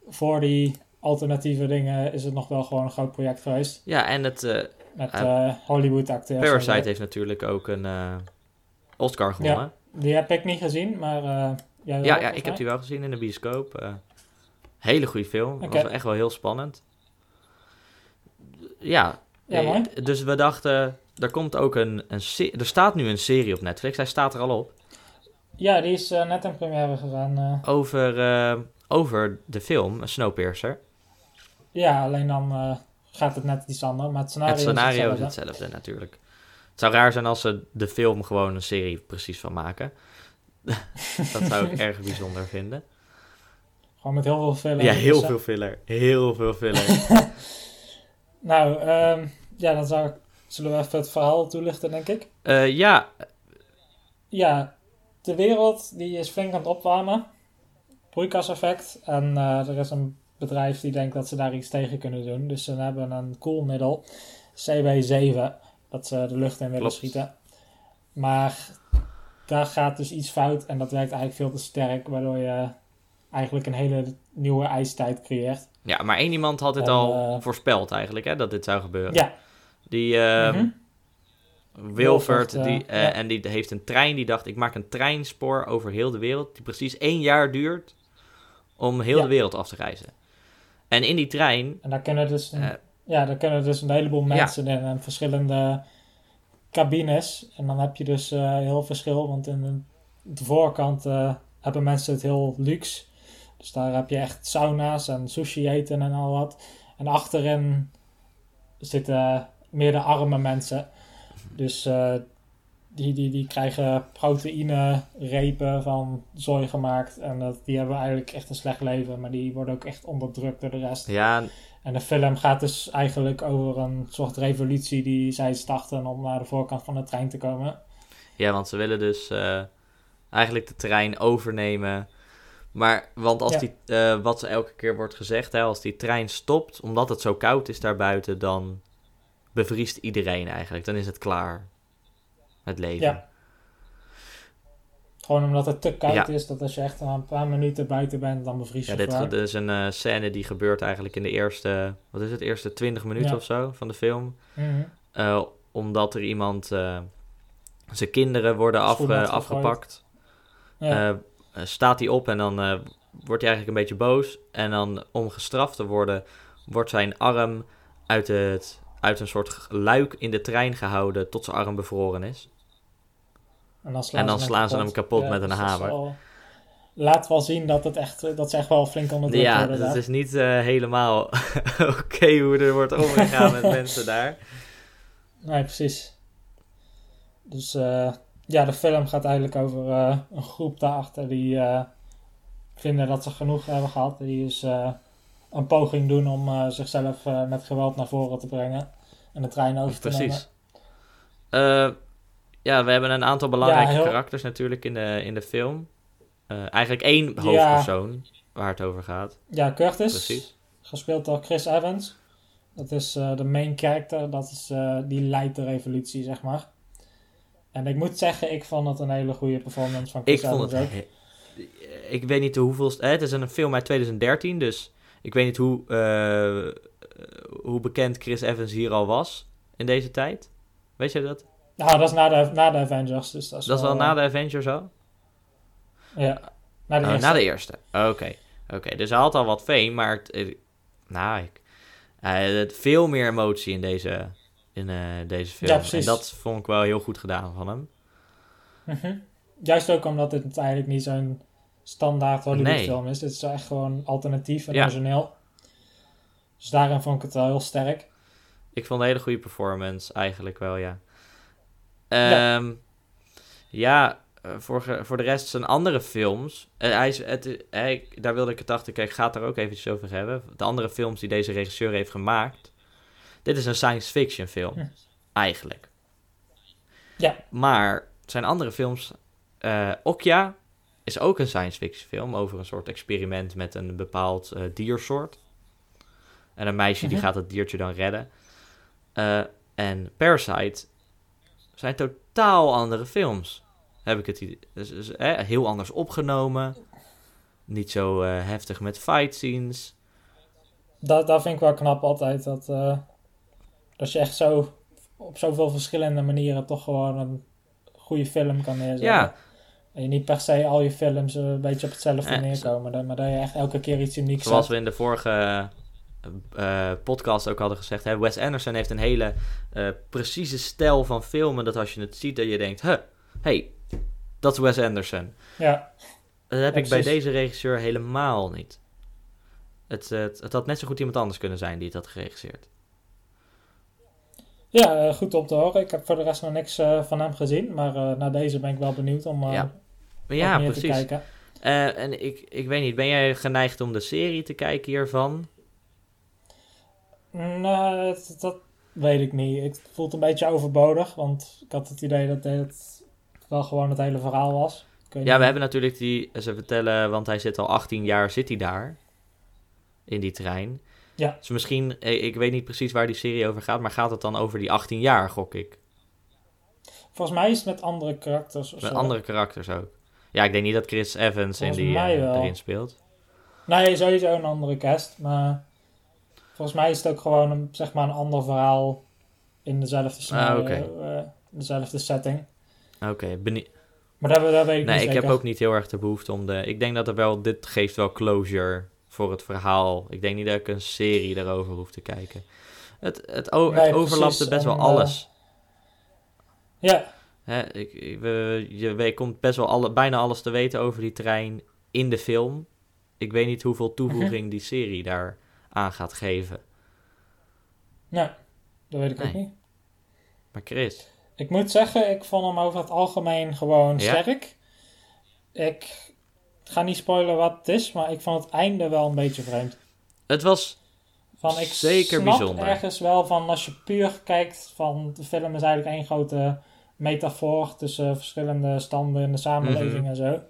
voor die alternatieve dingen, is het nog wel gewoon een groot project geweest. ja, en het eh, Met Ah. eh, Hollywood acteurs. Parasite heeft natuurlijk ook een eh, Oscar gewonnen. Die heb ik niet gezien, maar... eh jij wel, Ja, ja, ik heb die wel gezien in de bioscoop. eh hele goede film. Was echt wel heel spannend. Ja, Ja, eh, mooi. dus we dachten, er komt ook een, een er staat nu een serie op Netflix. Hij staat er al op. Ja, die is eh, net in première gegaan. eh. Over, eh, over de film Snowpiercer. ja, alleen dan gaat het net iets anders. Maar het scenario, het scenario is is hetzelfde natuurlijk. Het zou raar zijn als ze de film gewoon een serie precies van maken. *laughs* dat zou ik *laughs* erg bijzonder vinden. Gewoon met heel veel filler. Ja, heel Dus, veel filler. Heel veel filler. *laughs* Nou, ehm, ja, dan zou ik, zullen we even het verhaal toelichten, denk ik. Ja, Ja, de wereld die is flink aan het opwarmen. Broeikaseffect. En eh, er is een bedrijf die denkt dat ze daar iets tegen kunnen doen. Dus ze hebben een koelmiddel, CW7, dat ze de lucht in willen Klopt. schieten. Maar daar gaat dus iets fout en dat werkt eigenlijk veel te sterk, waardoor je eigenlijk een hele nieuwe ijstijd creëert. ja, maar één iemand had En, al eh, voorspeld eigenlijk, hè, dat dit zou gebeuren. Ja, Die eh, mhm. Wilford, eh, die, eh, ja. en die heeft een trein die dacht, ik maak een treinspoor over heel de wereld, die precies één jaar duurt om heel Ja. de wereld af te reizen. En in die trein, En daar kunnen dus een, eh, ja, daar kunnen dus een heleboel mensen in en verschillende cabines. En dan heb je dus eh, heel verschil, want in de, de voorkant eh, hebben mensen het heel luxe. Dus daar heb je echt sauna's en sushi eten en al wat. En achterin zitten meer de arme mensen. Dus eh, die, die, die krijgen proteïne repen van zooi gemaakt. En dat, die hebben eigenlijk echt een slecht leven. Maar die worden ook echt onderdrukt door de rest. Ja, En de film gaat dus eigenlijk over een soort revolutie die zij starten om naar de voorkant van de trein te komen. ja, want ze willen dus eh, eigenlijk de trein overnemen. Maar, want als Ja. die, eh, wat elke keer wordt gezegd, hè, als die trein stopt, omdat het zo koud is daarbuiten, dan bevriest iedereen eigenlijk. Dan is het klaar. Het leven. Ja. Gewoon omdat het te koud Ja. is, dat als je echt een paar minuten buiten bent, dan bevries je Ja, dit, is een eh, scène die gebeurt eigenlijk in de eerste, wat is het, eerste 20 minuten Ja. of zo van de film. Mhm. Eh, omdat er iemand, eh, zijn kinderen worden afgepakt. Ja. Staat hij op en dan wordt hij eigenlijk een beetje boos. En dan om gestraft te worden, wordt zijn arm uit, het, uit een soort luik in de trein gehouden tot zijn arm bevroren is. en dan slaan, en dan ze, slaan ze hem kapot met een dus is hamer. laat wel zien dat, het echt, dat ze echt wel flink onderdrukt Ja, worden. dus het is niet eh, helemaal *laughs* oké hoe er wordt omgegaan met *laughs* mensen daar. Nee, precies. Dus eh, ja, de film gaat eigenlijk over eh, een groep daarachter die eh, vinden dat ze genoeg hebben gehad. Die eh, een poging doen om eh, zichzelf eh, met geweld naar voren te brengen. En de trein over te nemen. Precies. Eh, ja, we hebben een aantal belangrijke heel- karakters natuurlijk in de, in de film. Eigenlijk één hoofdpersoon waar het over gaat. Ja, Curtis, Precies. gespeeld door Chris Evans. Dat is de main character, dat is, die leidt de revolutie, zeg maar. En ik moet zeggen, ik vond het een hele goede performance van Chris Ik vond het... he- Ik weet niet hoeveel... eh, Het is een film uit 2013, dus ik weet niet hoe, eh, hoe bekend Chris Evans hier al was in deze tijd. Weet je dat? Nou, dat is na de, na de Avengers, dus dat is, Dat is wel wel, na de Avengers al? Ja, na de Oh, eerste. na de eerste. Oké. Oké, dus hij had al wat fame, maar... Het, eh, nou, ik... Hij had veel meer emotie in deze, in, eh, deze film. Ja, en dat vond ik wel heel goed gedaan van hem. Mhm. Juist ook omdat het eigenlijk niet zo'n standaard Hollywood Nee. film is. Dit is echt gewoon alternatief en Ja. origineel. Dus daarin vond ik het wel heel sterk. Ik vond een hele goede performance, eigenlijk wel, ja. Ja. Ehm, ja, eh, voor, voor de rest zijn andere films... eh, hij is, het, hij, daar wilde ik het achter, kijk, ik ga het er ook eventjes over hebben. De andere films die deze regisseur heeft gemaakt... Dit is een science fiction film, Hm. eigenlijk. Ja. Maar zijn andere films... eh Okja is ook een science fiction film over een soort experiment met een bepaald eh, diersoort. En een meisje die Mhm. gaat het diertje dan redden. Eh, en Parasite zijn totaal andere films. Heb ik het idee. Dus, dus, eh, heel anders opgenomen. Niet zo eh, heftig met fight scenes. Dat, dat vind ik wel knap altijd. Dat, dat je echt zo op zoveel verschillende manieren toch gewoon een goede film kan neerzetten. Ja, En je niet per se al je films eh, een beetje op hetzelfde Eh, neerkomen. Maar dat je echt elke keer iets unieks zoals zet. we in de vorige eh, podcast ook hadden gezegd. Hè, Wes Anderson heeft een hele eh, precieze stijl van filmen. Dat als je het ziet, dat je denkt... Huh, hey, dat is Wes Anderson. Ja, Dat heb Ja, ik bij deze regisseur helemaal niet. Het, eh, het, het had net zo goed iemand anders kunnen zijn die het had geregisseerd. ja eh, goed om te horen. Ik heb voor de rest nog niks eh, van hem gezien. Maar eh na deze ben ik wel benieuwd om eh Ja, ja, precies. kijken. Eh, en ik, ik weet niet, ben jij geneigd om de serie te kijken hiervan? Nou, dat, dat weet ik niet. Het voelt een beetje overbodig, want ik had het idee dat dit wel gewoon het hele verhaal was. Ja, niet. we hebben natuurlijk die, ze vertellen, want hij zit al 18 jaar, zit hij daar. In die trein. Ja. Dus misschien, eh, ik weet niet precies waar die serie over gaat, maar gaat het dan over die 18 jaar, gok ik? Volgens mij is het met andere karakters of Met andere karakters ook. Ja, ik denk niet dat Chris Evans in die, mij eh, wel. erin speelt. Nee, sowieso een andere cast, maar volgens mij is het ook gewoon een, zeg maar een ander verhaal in dezelfde scenario, oké. eh, dezelfde setting. Oké, benie- Maar daar, daar weet ik Nee, niet ik zeker. heb ook niet heel erg de behoefte om de... Ik denk dat er wel... Dit geeft wel closure voor het verhaal. Ik denk niet dat ik een serie daarover hoef te kijken. Het, het, o- Nee, het best wel En, eh, alles. Ja, Hè, ik, ik- we, je weet, komt best wel alle, bijna alles te weten over die trein in de film. Ik weet niet hoeveel toevoeging Mhm. die serie daar aan gaat geven. nou, dat weet ik ook niet. Maar Chris, Ik moet zeggen, ik vond hem over het algemeen gewoon Ja? sterk. Ik ga niet spoilen wat het is, maar ik vond het einde wel een beetje vreemd. Het was Van, ik Zeker snap bijzonder. ergens wel van, als je puur kijkt van, de film is eigenlijk één grote metafoor tussen verschillende standen in de samenleving Mhm. en zo.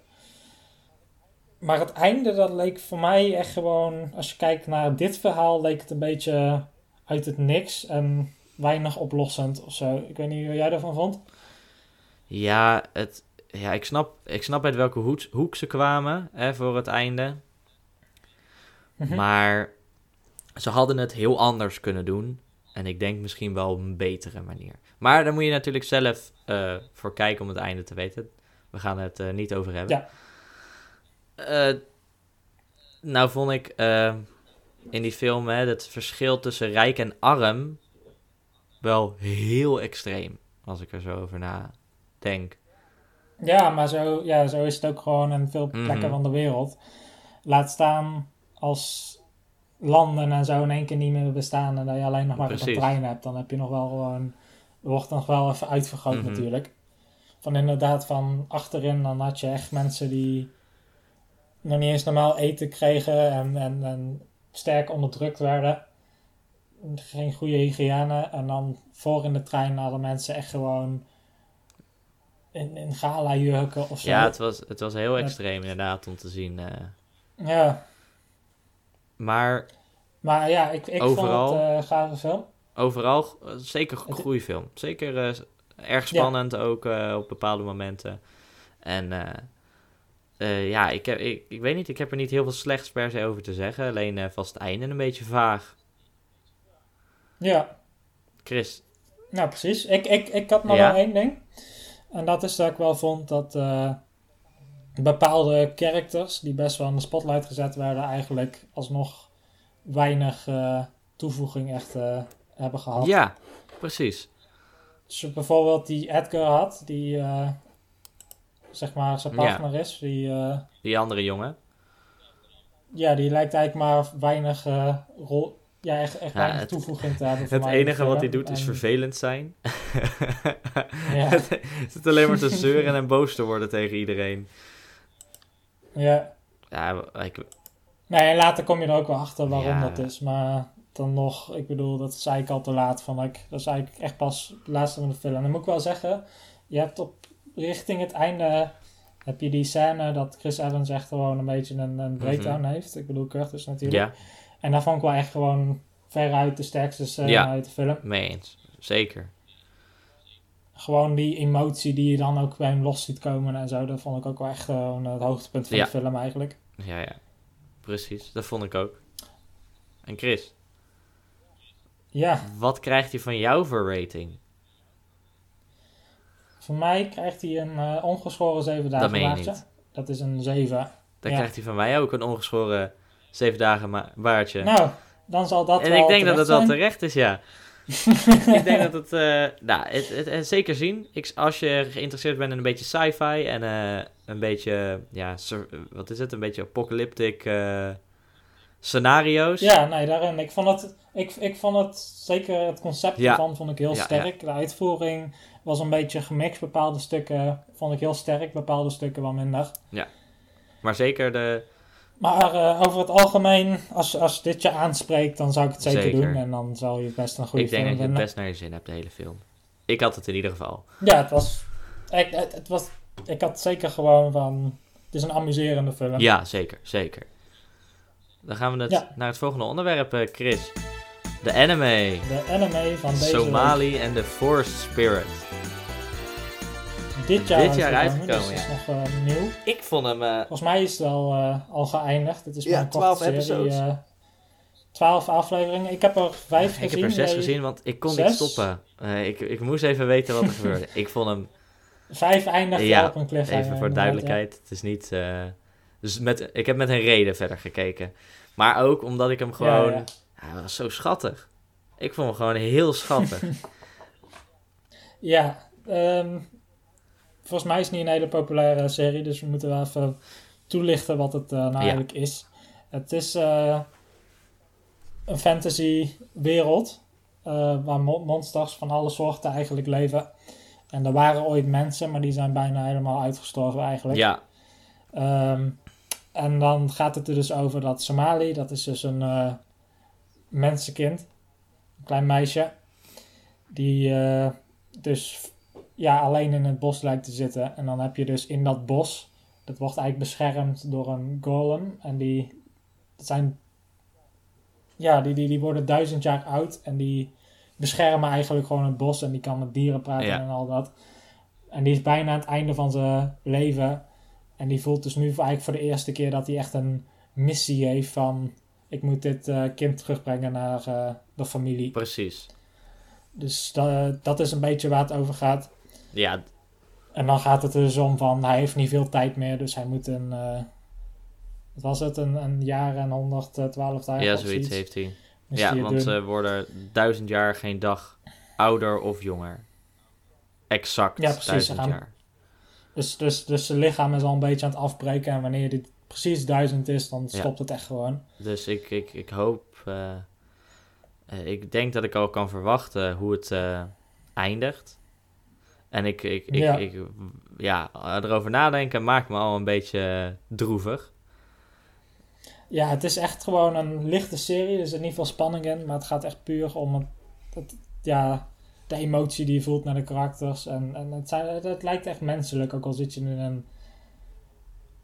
Maar het einde, dat leek voor mij echt gewoon, als je kijkt naar dit verhaal, leek het een beetje uit het niks en weinig oplossend of zo. Ik weet niet hoe jij daarvan vond. Ja, het, ja ik, snap, ik snap uit welke hoek, hoek ze kwamen hè, voor het einde. Mhm. Maar ze hadden het heel anders kunnen doen. En ik denk misschien wel een betere manier. Maar daar moet je natuurlijk zelf eh, voor kijken om het einde te weten. We gaan het er niet over hebben. Ja. Eh, nou vond ik eh, in die film hè, het verschil tussen rijk en arm wel heel extreem. Als ik er zo over nadenk. Ja, maar zo, ja, zo is het ook gewoon in veel plekken Mhm. van de wereld. Laat staan als landen en zo in één keer niet meer bestaan en dat je alleen nog maar Precies. een trein hebt, dan heb je nog wel gewoon, wordt nog wel even uitvergroot Mhm. natuurlijk. Van inderdaad, van achterin dan had je echt mensen die nog niet eens normaal eten kregen en, en, en sterk onderdrukt werden. Geen goede hygiëne. En dan voor in de trein hadden mensen echt gewoon in, in gala-jurken of zo. Ja, het was, het was heel extreem inderdaad om te zien. eh. Ja, maar maar ja, ik, ik Overal. vond het eh, een gave film. overal eh, zeker een film. Zeker eh, erg spannend ook eh, op bepaalde momenten. En eh, eh, ja, ik, heb, ik, ik weet niet, ik heb er niet heel veel slechts per se over te zeggen. Alleen eh vast het einde een beetje vaag. Ja, Chris, nou precies. Ik, ik, ik had nog Ja? wel één ding. En dat is dat ik wel vond dat eh, bepaalde characters die best wel in de spotlight gezet werden, eigenlijk alsnog weinig eh, toevoeging echt eh, hebben gehad. ja, precies. Dus bijvoorbeeld die Edgar had, die eh, zeg maar zijn Ja. partner is, die, Die andere jongen. ja, die lijkt eigenlijk maar weinig rol, ja, echt, echt Ja, weinig het- toevoeging te hebben. Het enige wat hij doet is En- vervelend zijn. Ja. *laughs* Het zit alleen maar te zeuren en boos te worden tegen iedereen. Ja, Ja, ik, nee, en later kom je er ook wel achter waarom Ja. dat is. Maar dan nog, ik bedoel, dat zei ik al te laat. Van, ik, dat is eigenlijk echt pas het laatste van de film. En dan moet ik wel zeggen, je hebt op richting het einde, heb je die scène dat Chris Evans echt gewoon een beetje een, een breakdown heeft. Ik bedoel, Curtis natuurlijk. ja, En dat vond ik wel echt gewoon veruit de sterkste scène Ja. uit de film. mee eens. Zeker. Gewoon die emotie die je dan ook bij hem los ziet komen en zo. Dat vond ik ook wel echt gewoon het hoogtepunt van Ja. de film eigenlijk. Ja, ja. Precies, dat vond ik ook. En Chris, Ja, wat krijgt hij van jou voor rating? voor mij krijgt hij een eh, ongeschoren 7 dagen Dat meen je baardje. niet. Dat is een 7. Dan Ja. krijgt hij van mij ook een ongeschoren zeven dagen ma- baardje. Nou, dan zal dat en wel ik denk dat het wel terecht is, ja. *laughs* ik denk *laughs* dat het, eh, nou, het, het, het zeker zien. Ik, als je geïnteresseerd bent in een beetje sci-fi en eh, een beetje, ja, wat is het? Een beetje apocalyptic eh, scenario's. Ja, nee, daarin. Ik vond het, ik, ik vond het zeker het concept Ja. ervan vond ik heel Ja, sterk. De uitvoering was een beetje gemixt. Bepaalde stukken vond ik heel sterk, bepaalde stukken wel minder. Maar zeker de, Maar eh, over het algemeen, als, als dit je aanspreekt, dan zou ik het zeker, Zeker. doen. En dan zal je best een goede ik denk film dat je het best naar je zin hebt, de hele film. Ik had het in ieder geval. Ja, het was, ik, het, het was... Ik had zeker gewoon van... Het is een amuserende film. Ja, zeker, zeker. Dan gaan we het Ja. naar het volgende onderwerp, eh, Chris. De anime. De anime van deze Somali en de Forest Spirit. Dit jaar, Dit jaar uitgekomen, uitgekomen, dus het is nog eh, nieuw. Ik vond hem... eh, Volgens mij is het wel eh, al geëindigd. Het is Ja, maar een korte 12 serie. episodes. eh, 12 afleveringen. Ik heb er vijf ik gezien. heb er zes gezien, want ik kon Zes? niet stoppen. Eh, ik, ik moest even weten wat er gebeurde. *laughs* Ik vond hem, Vijf eindigt Ja, op een cliffhanger. even voor duidelijkheid, het is niet... eh, dus met, ik heb met een reden verder gekeken. Maar ook omdat ik hem Ja, gewoon... ja. Ja, hij was zo schattig. Ik vond hem gewoon heel schattig. *laughs* Ja, ehm, volgens mij is het niet een hele populaire serie, dus we moeten wel even toelichten wat het eh, nou eigenlijk is. Het is eh, een fantasy wereld eh, waar mo- monsters van alle soorten eigenlijk leven. En er waren ooit mensen, maar die zijn bijna helemaal uitgestorven eigenlijk. Ja, Ehm, en dan gaat het er dus over dat Somali, dat is dus een mensenkind, een klein meisje, die dus ja, alleen in het bos lijkt te zitten. En dan heb je dus in dat bos, dat wordt eigenlijk beschermd door een golem. En die dat zijn, ja, die, die, die worden duizend jaar oud en die beschermen eigenlijk gewoon het bos en die kan met dieren praten Ja. en al dat. En die is bijna aan het einde van zijn leven. En die voelt dus nu eigenlijk voor de eerste keer dat hij echt een missie heeft van... Ik moet dit eh, kind terugbrengen naar eh, de familie. precies. Dus da- dat is een beetje waar het over gaat. Ja, En dan gaat het er dus om van... Hij heeft niet veel tijd meer, dus hij moet een... eh, wat was het? Een, een jaar en 112 dagen ja zoiets heeft hij. Ja, want ze worden duizend jaar geen dag ouder of jonger. Exact Ja, precies, ze duizend gaan- jaar. Dus, dus, dus zijn lichaam is al een beetje aan het afbreken. En wanneer dit precies duizend is, dan Ja. stopt het echt gewoon. Dus ik, ik, ik hoop... eh, eh, ik denk dat ik al kan verwachten hoe het eh, eindigt. En ik, ik, ik, Ja. ik, ja, erover nadenken maakt me al een beetje droevig. Ja, het is echt gewoon een lichte serie. Er zit niet veel spanning in. Maar het gaat echt puur om het, het- ja, de emotie die je voelt naar de karakters. En, en het, zijn, het, lijkt echt menselijk. Ook al zit je nu in een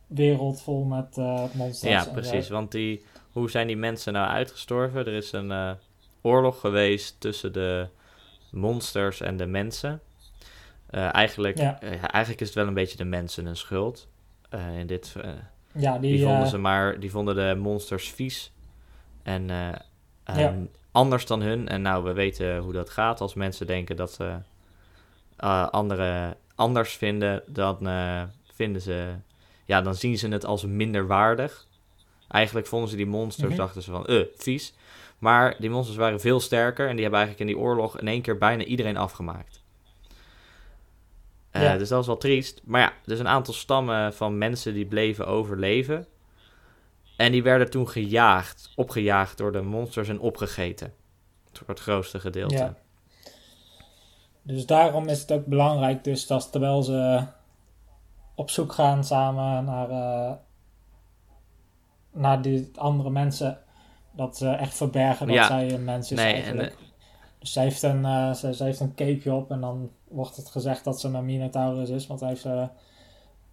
wereld vol met eh, monsters. Ja, precies. Want die, hoe zijn die mensen nou uitgestorven? Er is een eh, oorlog geweest tussen de monsters en de mensen. Eh, eigenlijk, Ja. eh, eigenlijk is het wel een beetje de mensen hun schuld. Eh, in dit, Ja, die, die, vonden ze maar, die vonden de monsters vies. En eh, eh, Ja. anders dan hun. En nou, we weten hoe dat gaat. Als mensen denken dat ze anderen anders vinden, dan vinden ze... Ja, dan zien ze het als minder waardig. Eigenlijk vonden ze die monsters, Mhm. dachten ze van, eh, vies. Maar die monsters waren veel sterker en die hebben eigenlijk in die oorlog in één keer bijna iedereen afgemaakt. Eh, Ja. Dus dat is wel triest. Maar ja, dus een aantal stammen van mensen die bleven overleven. En die werden toen gejaagd, opgejaagd door de monsters en opgegeten. Voor het grootste gedeelte. Ja. Dus daarom is het ook belangrijk dus dat terwijl ze op zoek gaan samen naar, eh, naar die andere mensen, dat ze echt verbergen dat Ja. zij een mens is Nee, en, eigenlijk. Dus zij heeft, een, ze, ze heeft een capeje op en dan wordt het gezegd dat ze een Minotaurus is, want hij heeft eh,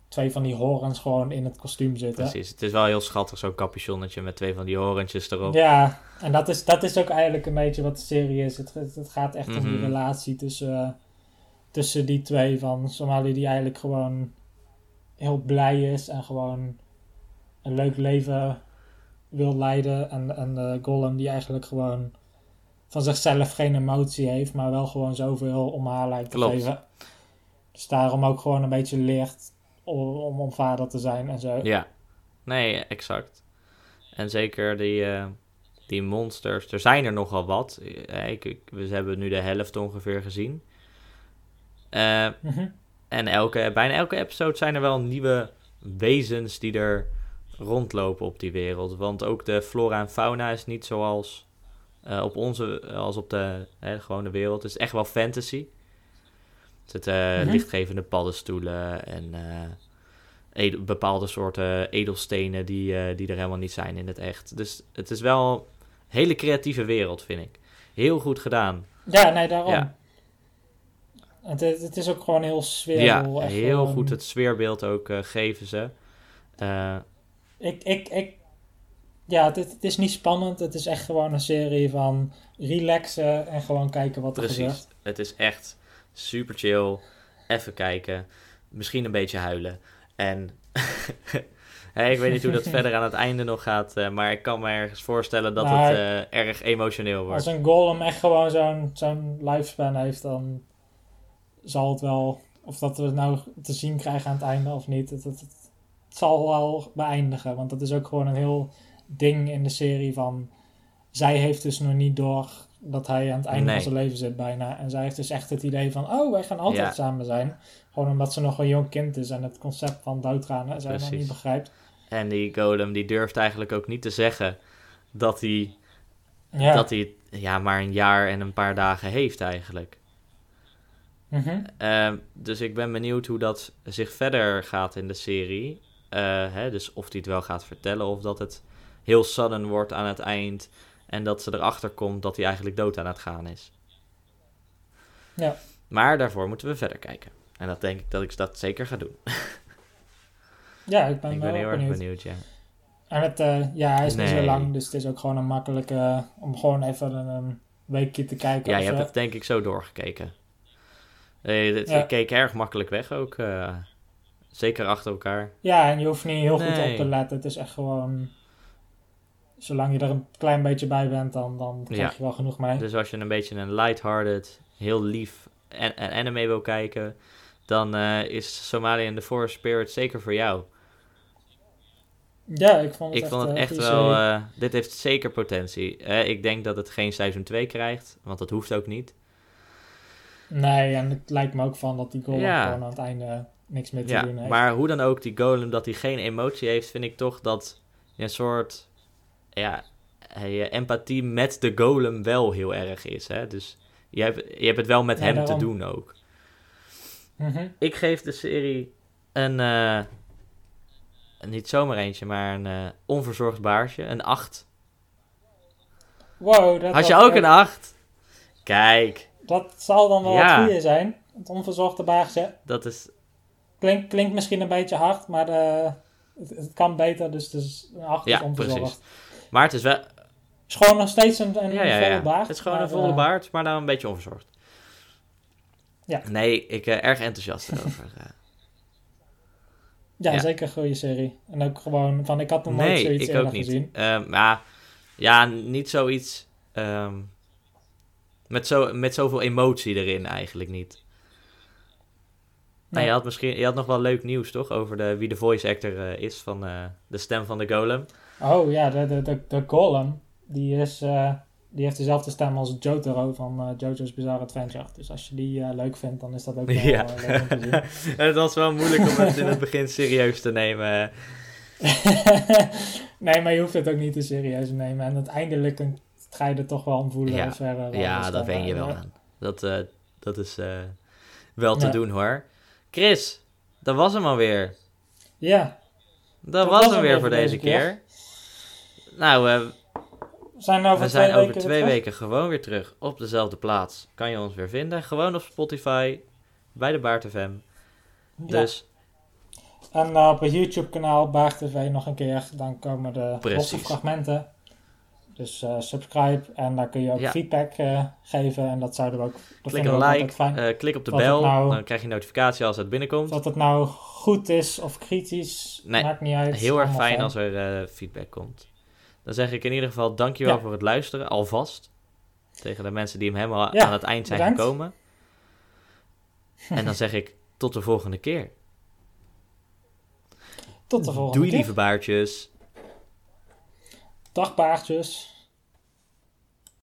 twee van die horens gewoon in het kostuum zitten. Precies, het is wel heel schattig, zo'n capuchonnetje met twee van die horentjes erop. Ja, en dat is, dat is ook eigenlijk een beetje wat de serie is. Het, het, het gaat echt om die Mhm. relatie tussen, eh, tussen die twee. Van Somali die eigenlijk gewoon heel blij is en gewoon een leuk leven wil leiden. En, en de Golem die eigenlijk gewoon van zichzelf geen emotie heeft, maar wel gewoon zoveel om haar lijkt te Klopt. geven. Dus daarom ook gewoon een beetje leert om, om, om vader te zijn en zo. Ja, nee, exact. En zeker die, eh, die monsters, er zijn er nogal wat. Eh, Ik, ik- we hebben nu de helft ongeveer gezien. Eh, Mhm. en elke, bijna elke episode zijn er wel nieuwe wezens die er rondlopen op die wereld. Want ook de flora en fauna is niet zoals eh, op onze, als op de hè, gewone wereld. Het is echt wel fantasy. Er zitten eh, Mhm. lichtgevende paddenstoelen en eh, edel- bepaalde soorten edelstenen die, eh, die er helemaal niet zijn in het echt. Dus het is wel een hele creatieve wereld, vind ik. Heel goed gedaan. Ja, nee, daarom. Ja. Het, is- het is ook gewoon heel Ja, sfeervol. echt heel gewoon- goed het sfeerbeeld ook eh, geven ze. Eh, Ik, ik, ik, ja, het, het is niet spannend. Het is echt gewoon een serie van relaxen en gewoon kijken wat er Precies. gebeurt. Het is echt super chill. Even kijken. Misschien een beetje huilen. En *laughs* ik weet niet hoe dat *laughs* verder aan het einde nog gaat. eh, maar ik kan me ergens voorstellen dat Nou, het eh, erg emotioneel wordt. Als een golem echt gewoon zo'n zo'n lifespan heeft, dan zal het wel... Of dat we het nou te zien krijgen aan het einde of niet. Het, het, het zal wel beëindigen. Want dat is ook gewoon een heel ding in de serie van... Zij heeft dus nog niet door dat hij aan het einde Nee. van zijn leven zit bijna. En zij heeft dus echt het idee van... Oh, wij gaan altijd Ja. samen zijn. Gewoon omdat ze nog een jong kind is. En het concept van doodgaan zij nog niet begrijpt. En die golem die durft eigenlijk ook niet te zeggen dat hij, Ja, dat hij ja, maar een jaar en een paar dagen heeft eigenlijk. Mhm. Ehm, dus ik ben benieuwd hoe dat zich verder gaat in de serie. Eh, hè, dus of hij het wel gaat vertellen of dat het heel sudden wordt aan het eind. En dat ze erachter komt dat hij eigenlijk dood aan het gaan is. Ja. Maar daarvoor moeten we verder kijken. En dat denk ik dat ik dat zeker ga doen. *laughs* Ja, ik ben, ik wel ben heel erg benieuwd. benieuwd, ja. En het, eh, ja, hij is niet zo Nee. lang, dus het is ook gewoon een makkelijke... eh, om gewoon even een, weekje te kijken. Ja, je hebt het denk ik zo doorgekeken. Eh, dit- Ja. Ik keek erg makkelijk weg ook. zeker achter elkaar. Ja, en je hoeft niet heel goed Nee. op te letten. Het is echt gewoon... Zolang je er een klein beetje bij bent, dan, dan krijg Ja. je wel genoeg mee. Dus als je een beetje een lighthearted, heel lief en, en anime wil kijken, dan eh, is Somalia in the Forest Spirit zeker voor jou. Ja, ik vond het Ik echt, vond het eh, echt wel, eh, dit heeft zeker potentie. Eh, ik denk dat het geen seizoen 2 krijgt, want dat hoeft ook niet. Nee, en het lijkt me ook van dat die goal Ja. gewoon aan het einde niks meer te Ja, doen heeft. maar hoe dan ook, die golem dat hij geen emotie heeft, vind ik toch dat je een soort ja, eh, je empathie met de golem wel heel erg is. Hè? Dus je hebt, je hebt het wel met Ja, hem daarom. te doen ook. Mhm. Ik geef de serie een, eh, niet zomaar eentje, maar een eh, onverzorgd baarsje. Een 8. Wow, dat, Had je ook een 8? Kijk, Dat zal dan wel Ja. het zijn. Het onverzorgde baagje. dat is... Klink, klinkt misschien een beetje hard, maar het, het kan beter, dus is een acht is Ja, onverzorgd. precies. Maar het is wel... Het is gewoon nog steeds een, een Ja, ja, volle baard. Het is gewoon maar, een volle eh, baard, maar dan een beetje onverzorgd. Ja. Nee, ik ben erg enthousiast erover. eh. Ja, Ja. zeker een goede serie. En ook gewoon van, ik had nog nooit nee, zoiets ik ook niet. gezien. Ja, ja, niet zoiets... ehm, met, zo, met zoveel emotie erin eigenlijk niet. Nou, je had misschien je had nog wel leuk nieuws, toch? Over de, wie de voice actor eh, is van eh, de stem van de golem. Oh ja, de, de, de, de Golem, die, is, eh, die heeft dezelfde stem als Jotaro van eh, JoJo's Bizarre Adventure. Dus als je die eh, leuk vindt, dan is dat ook *laughs* wel Ja. leuk om te zien. *laughs* het was wel moeilijk om het in het begin serieus te nemen. *laughs* nee, maar je hoeft het ook niet te serieus te nemen. En uiteindelijk ga je er toch wel om voelen. Ja. of er, Ja, stemmen wen je wel aan. Dat, dat is wel te doen hoor. Chris, dat was hem alweer. Ja, Dat, was hem weer voor deze keer. Nou, we zijn over we twee zijn over weken twee weer terug. weken gewoon weer terug op dezelfde plaats. Kan je ons weer vinden. Gewoon op Spotify, bij de Baart FM. Ja. Dus En eh, op het YouTube-kanaal Baag TV nog een keer. Dan komen de losse fragmenten. Dus eh, subscribe en daar kun je ook Ja. feedback eh, geven. En dat zouden we ook. Dat klik een like, eh, klik op de bel. nou- Dan krijg je notificatie als het binnenkomt. of het nou goed is of kritisch, Nee, maakt niet uit. Heel erg fijn als er feedback komt. Dan zeg ik in ieder geval dankjewel Ja. voor het luisteren, alvast. Tegen de mensen die hem helemaal Ja, aan het eind zijn bedankt. gekomen. En dan zeg ik tot de volgende keer. Tot de volgende Doei keer. lieve baartjes. Dag paardjes.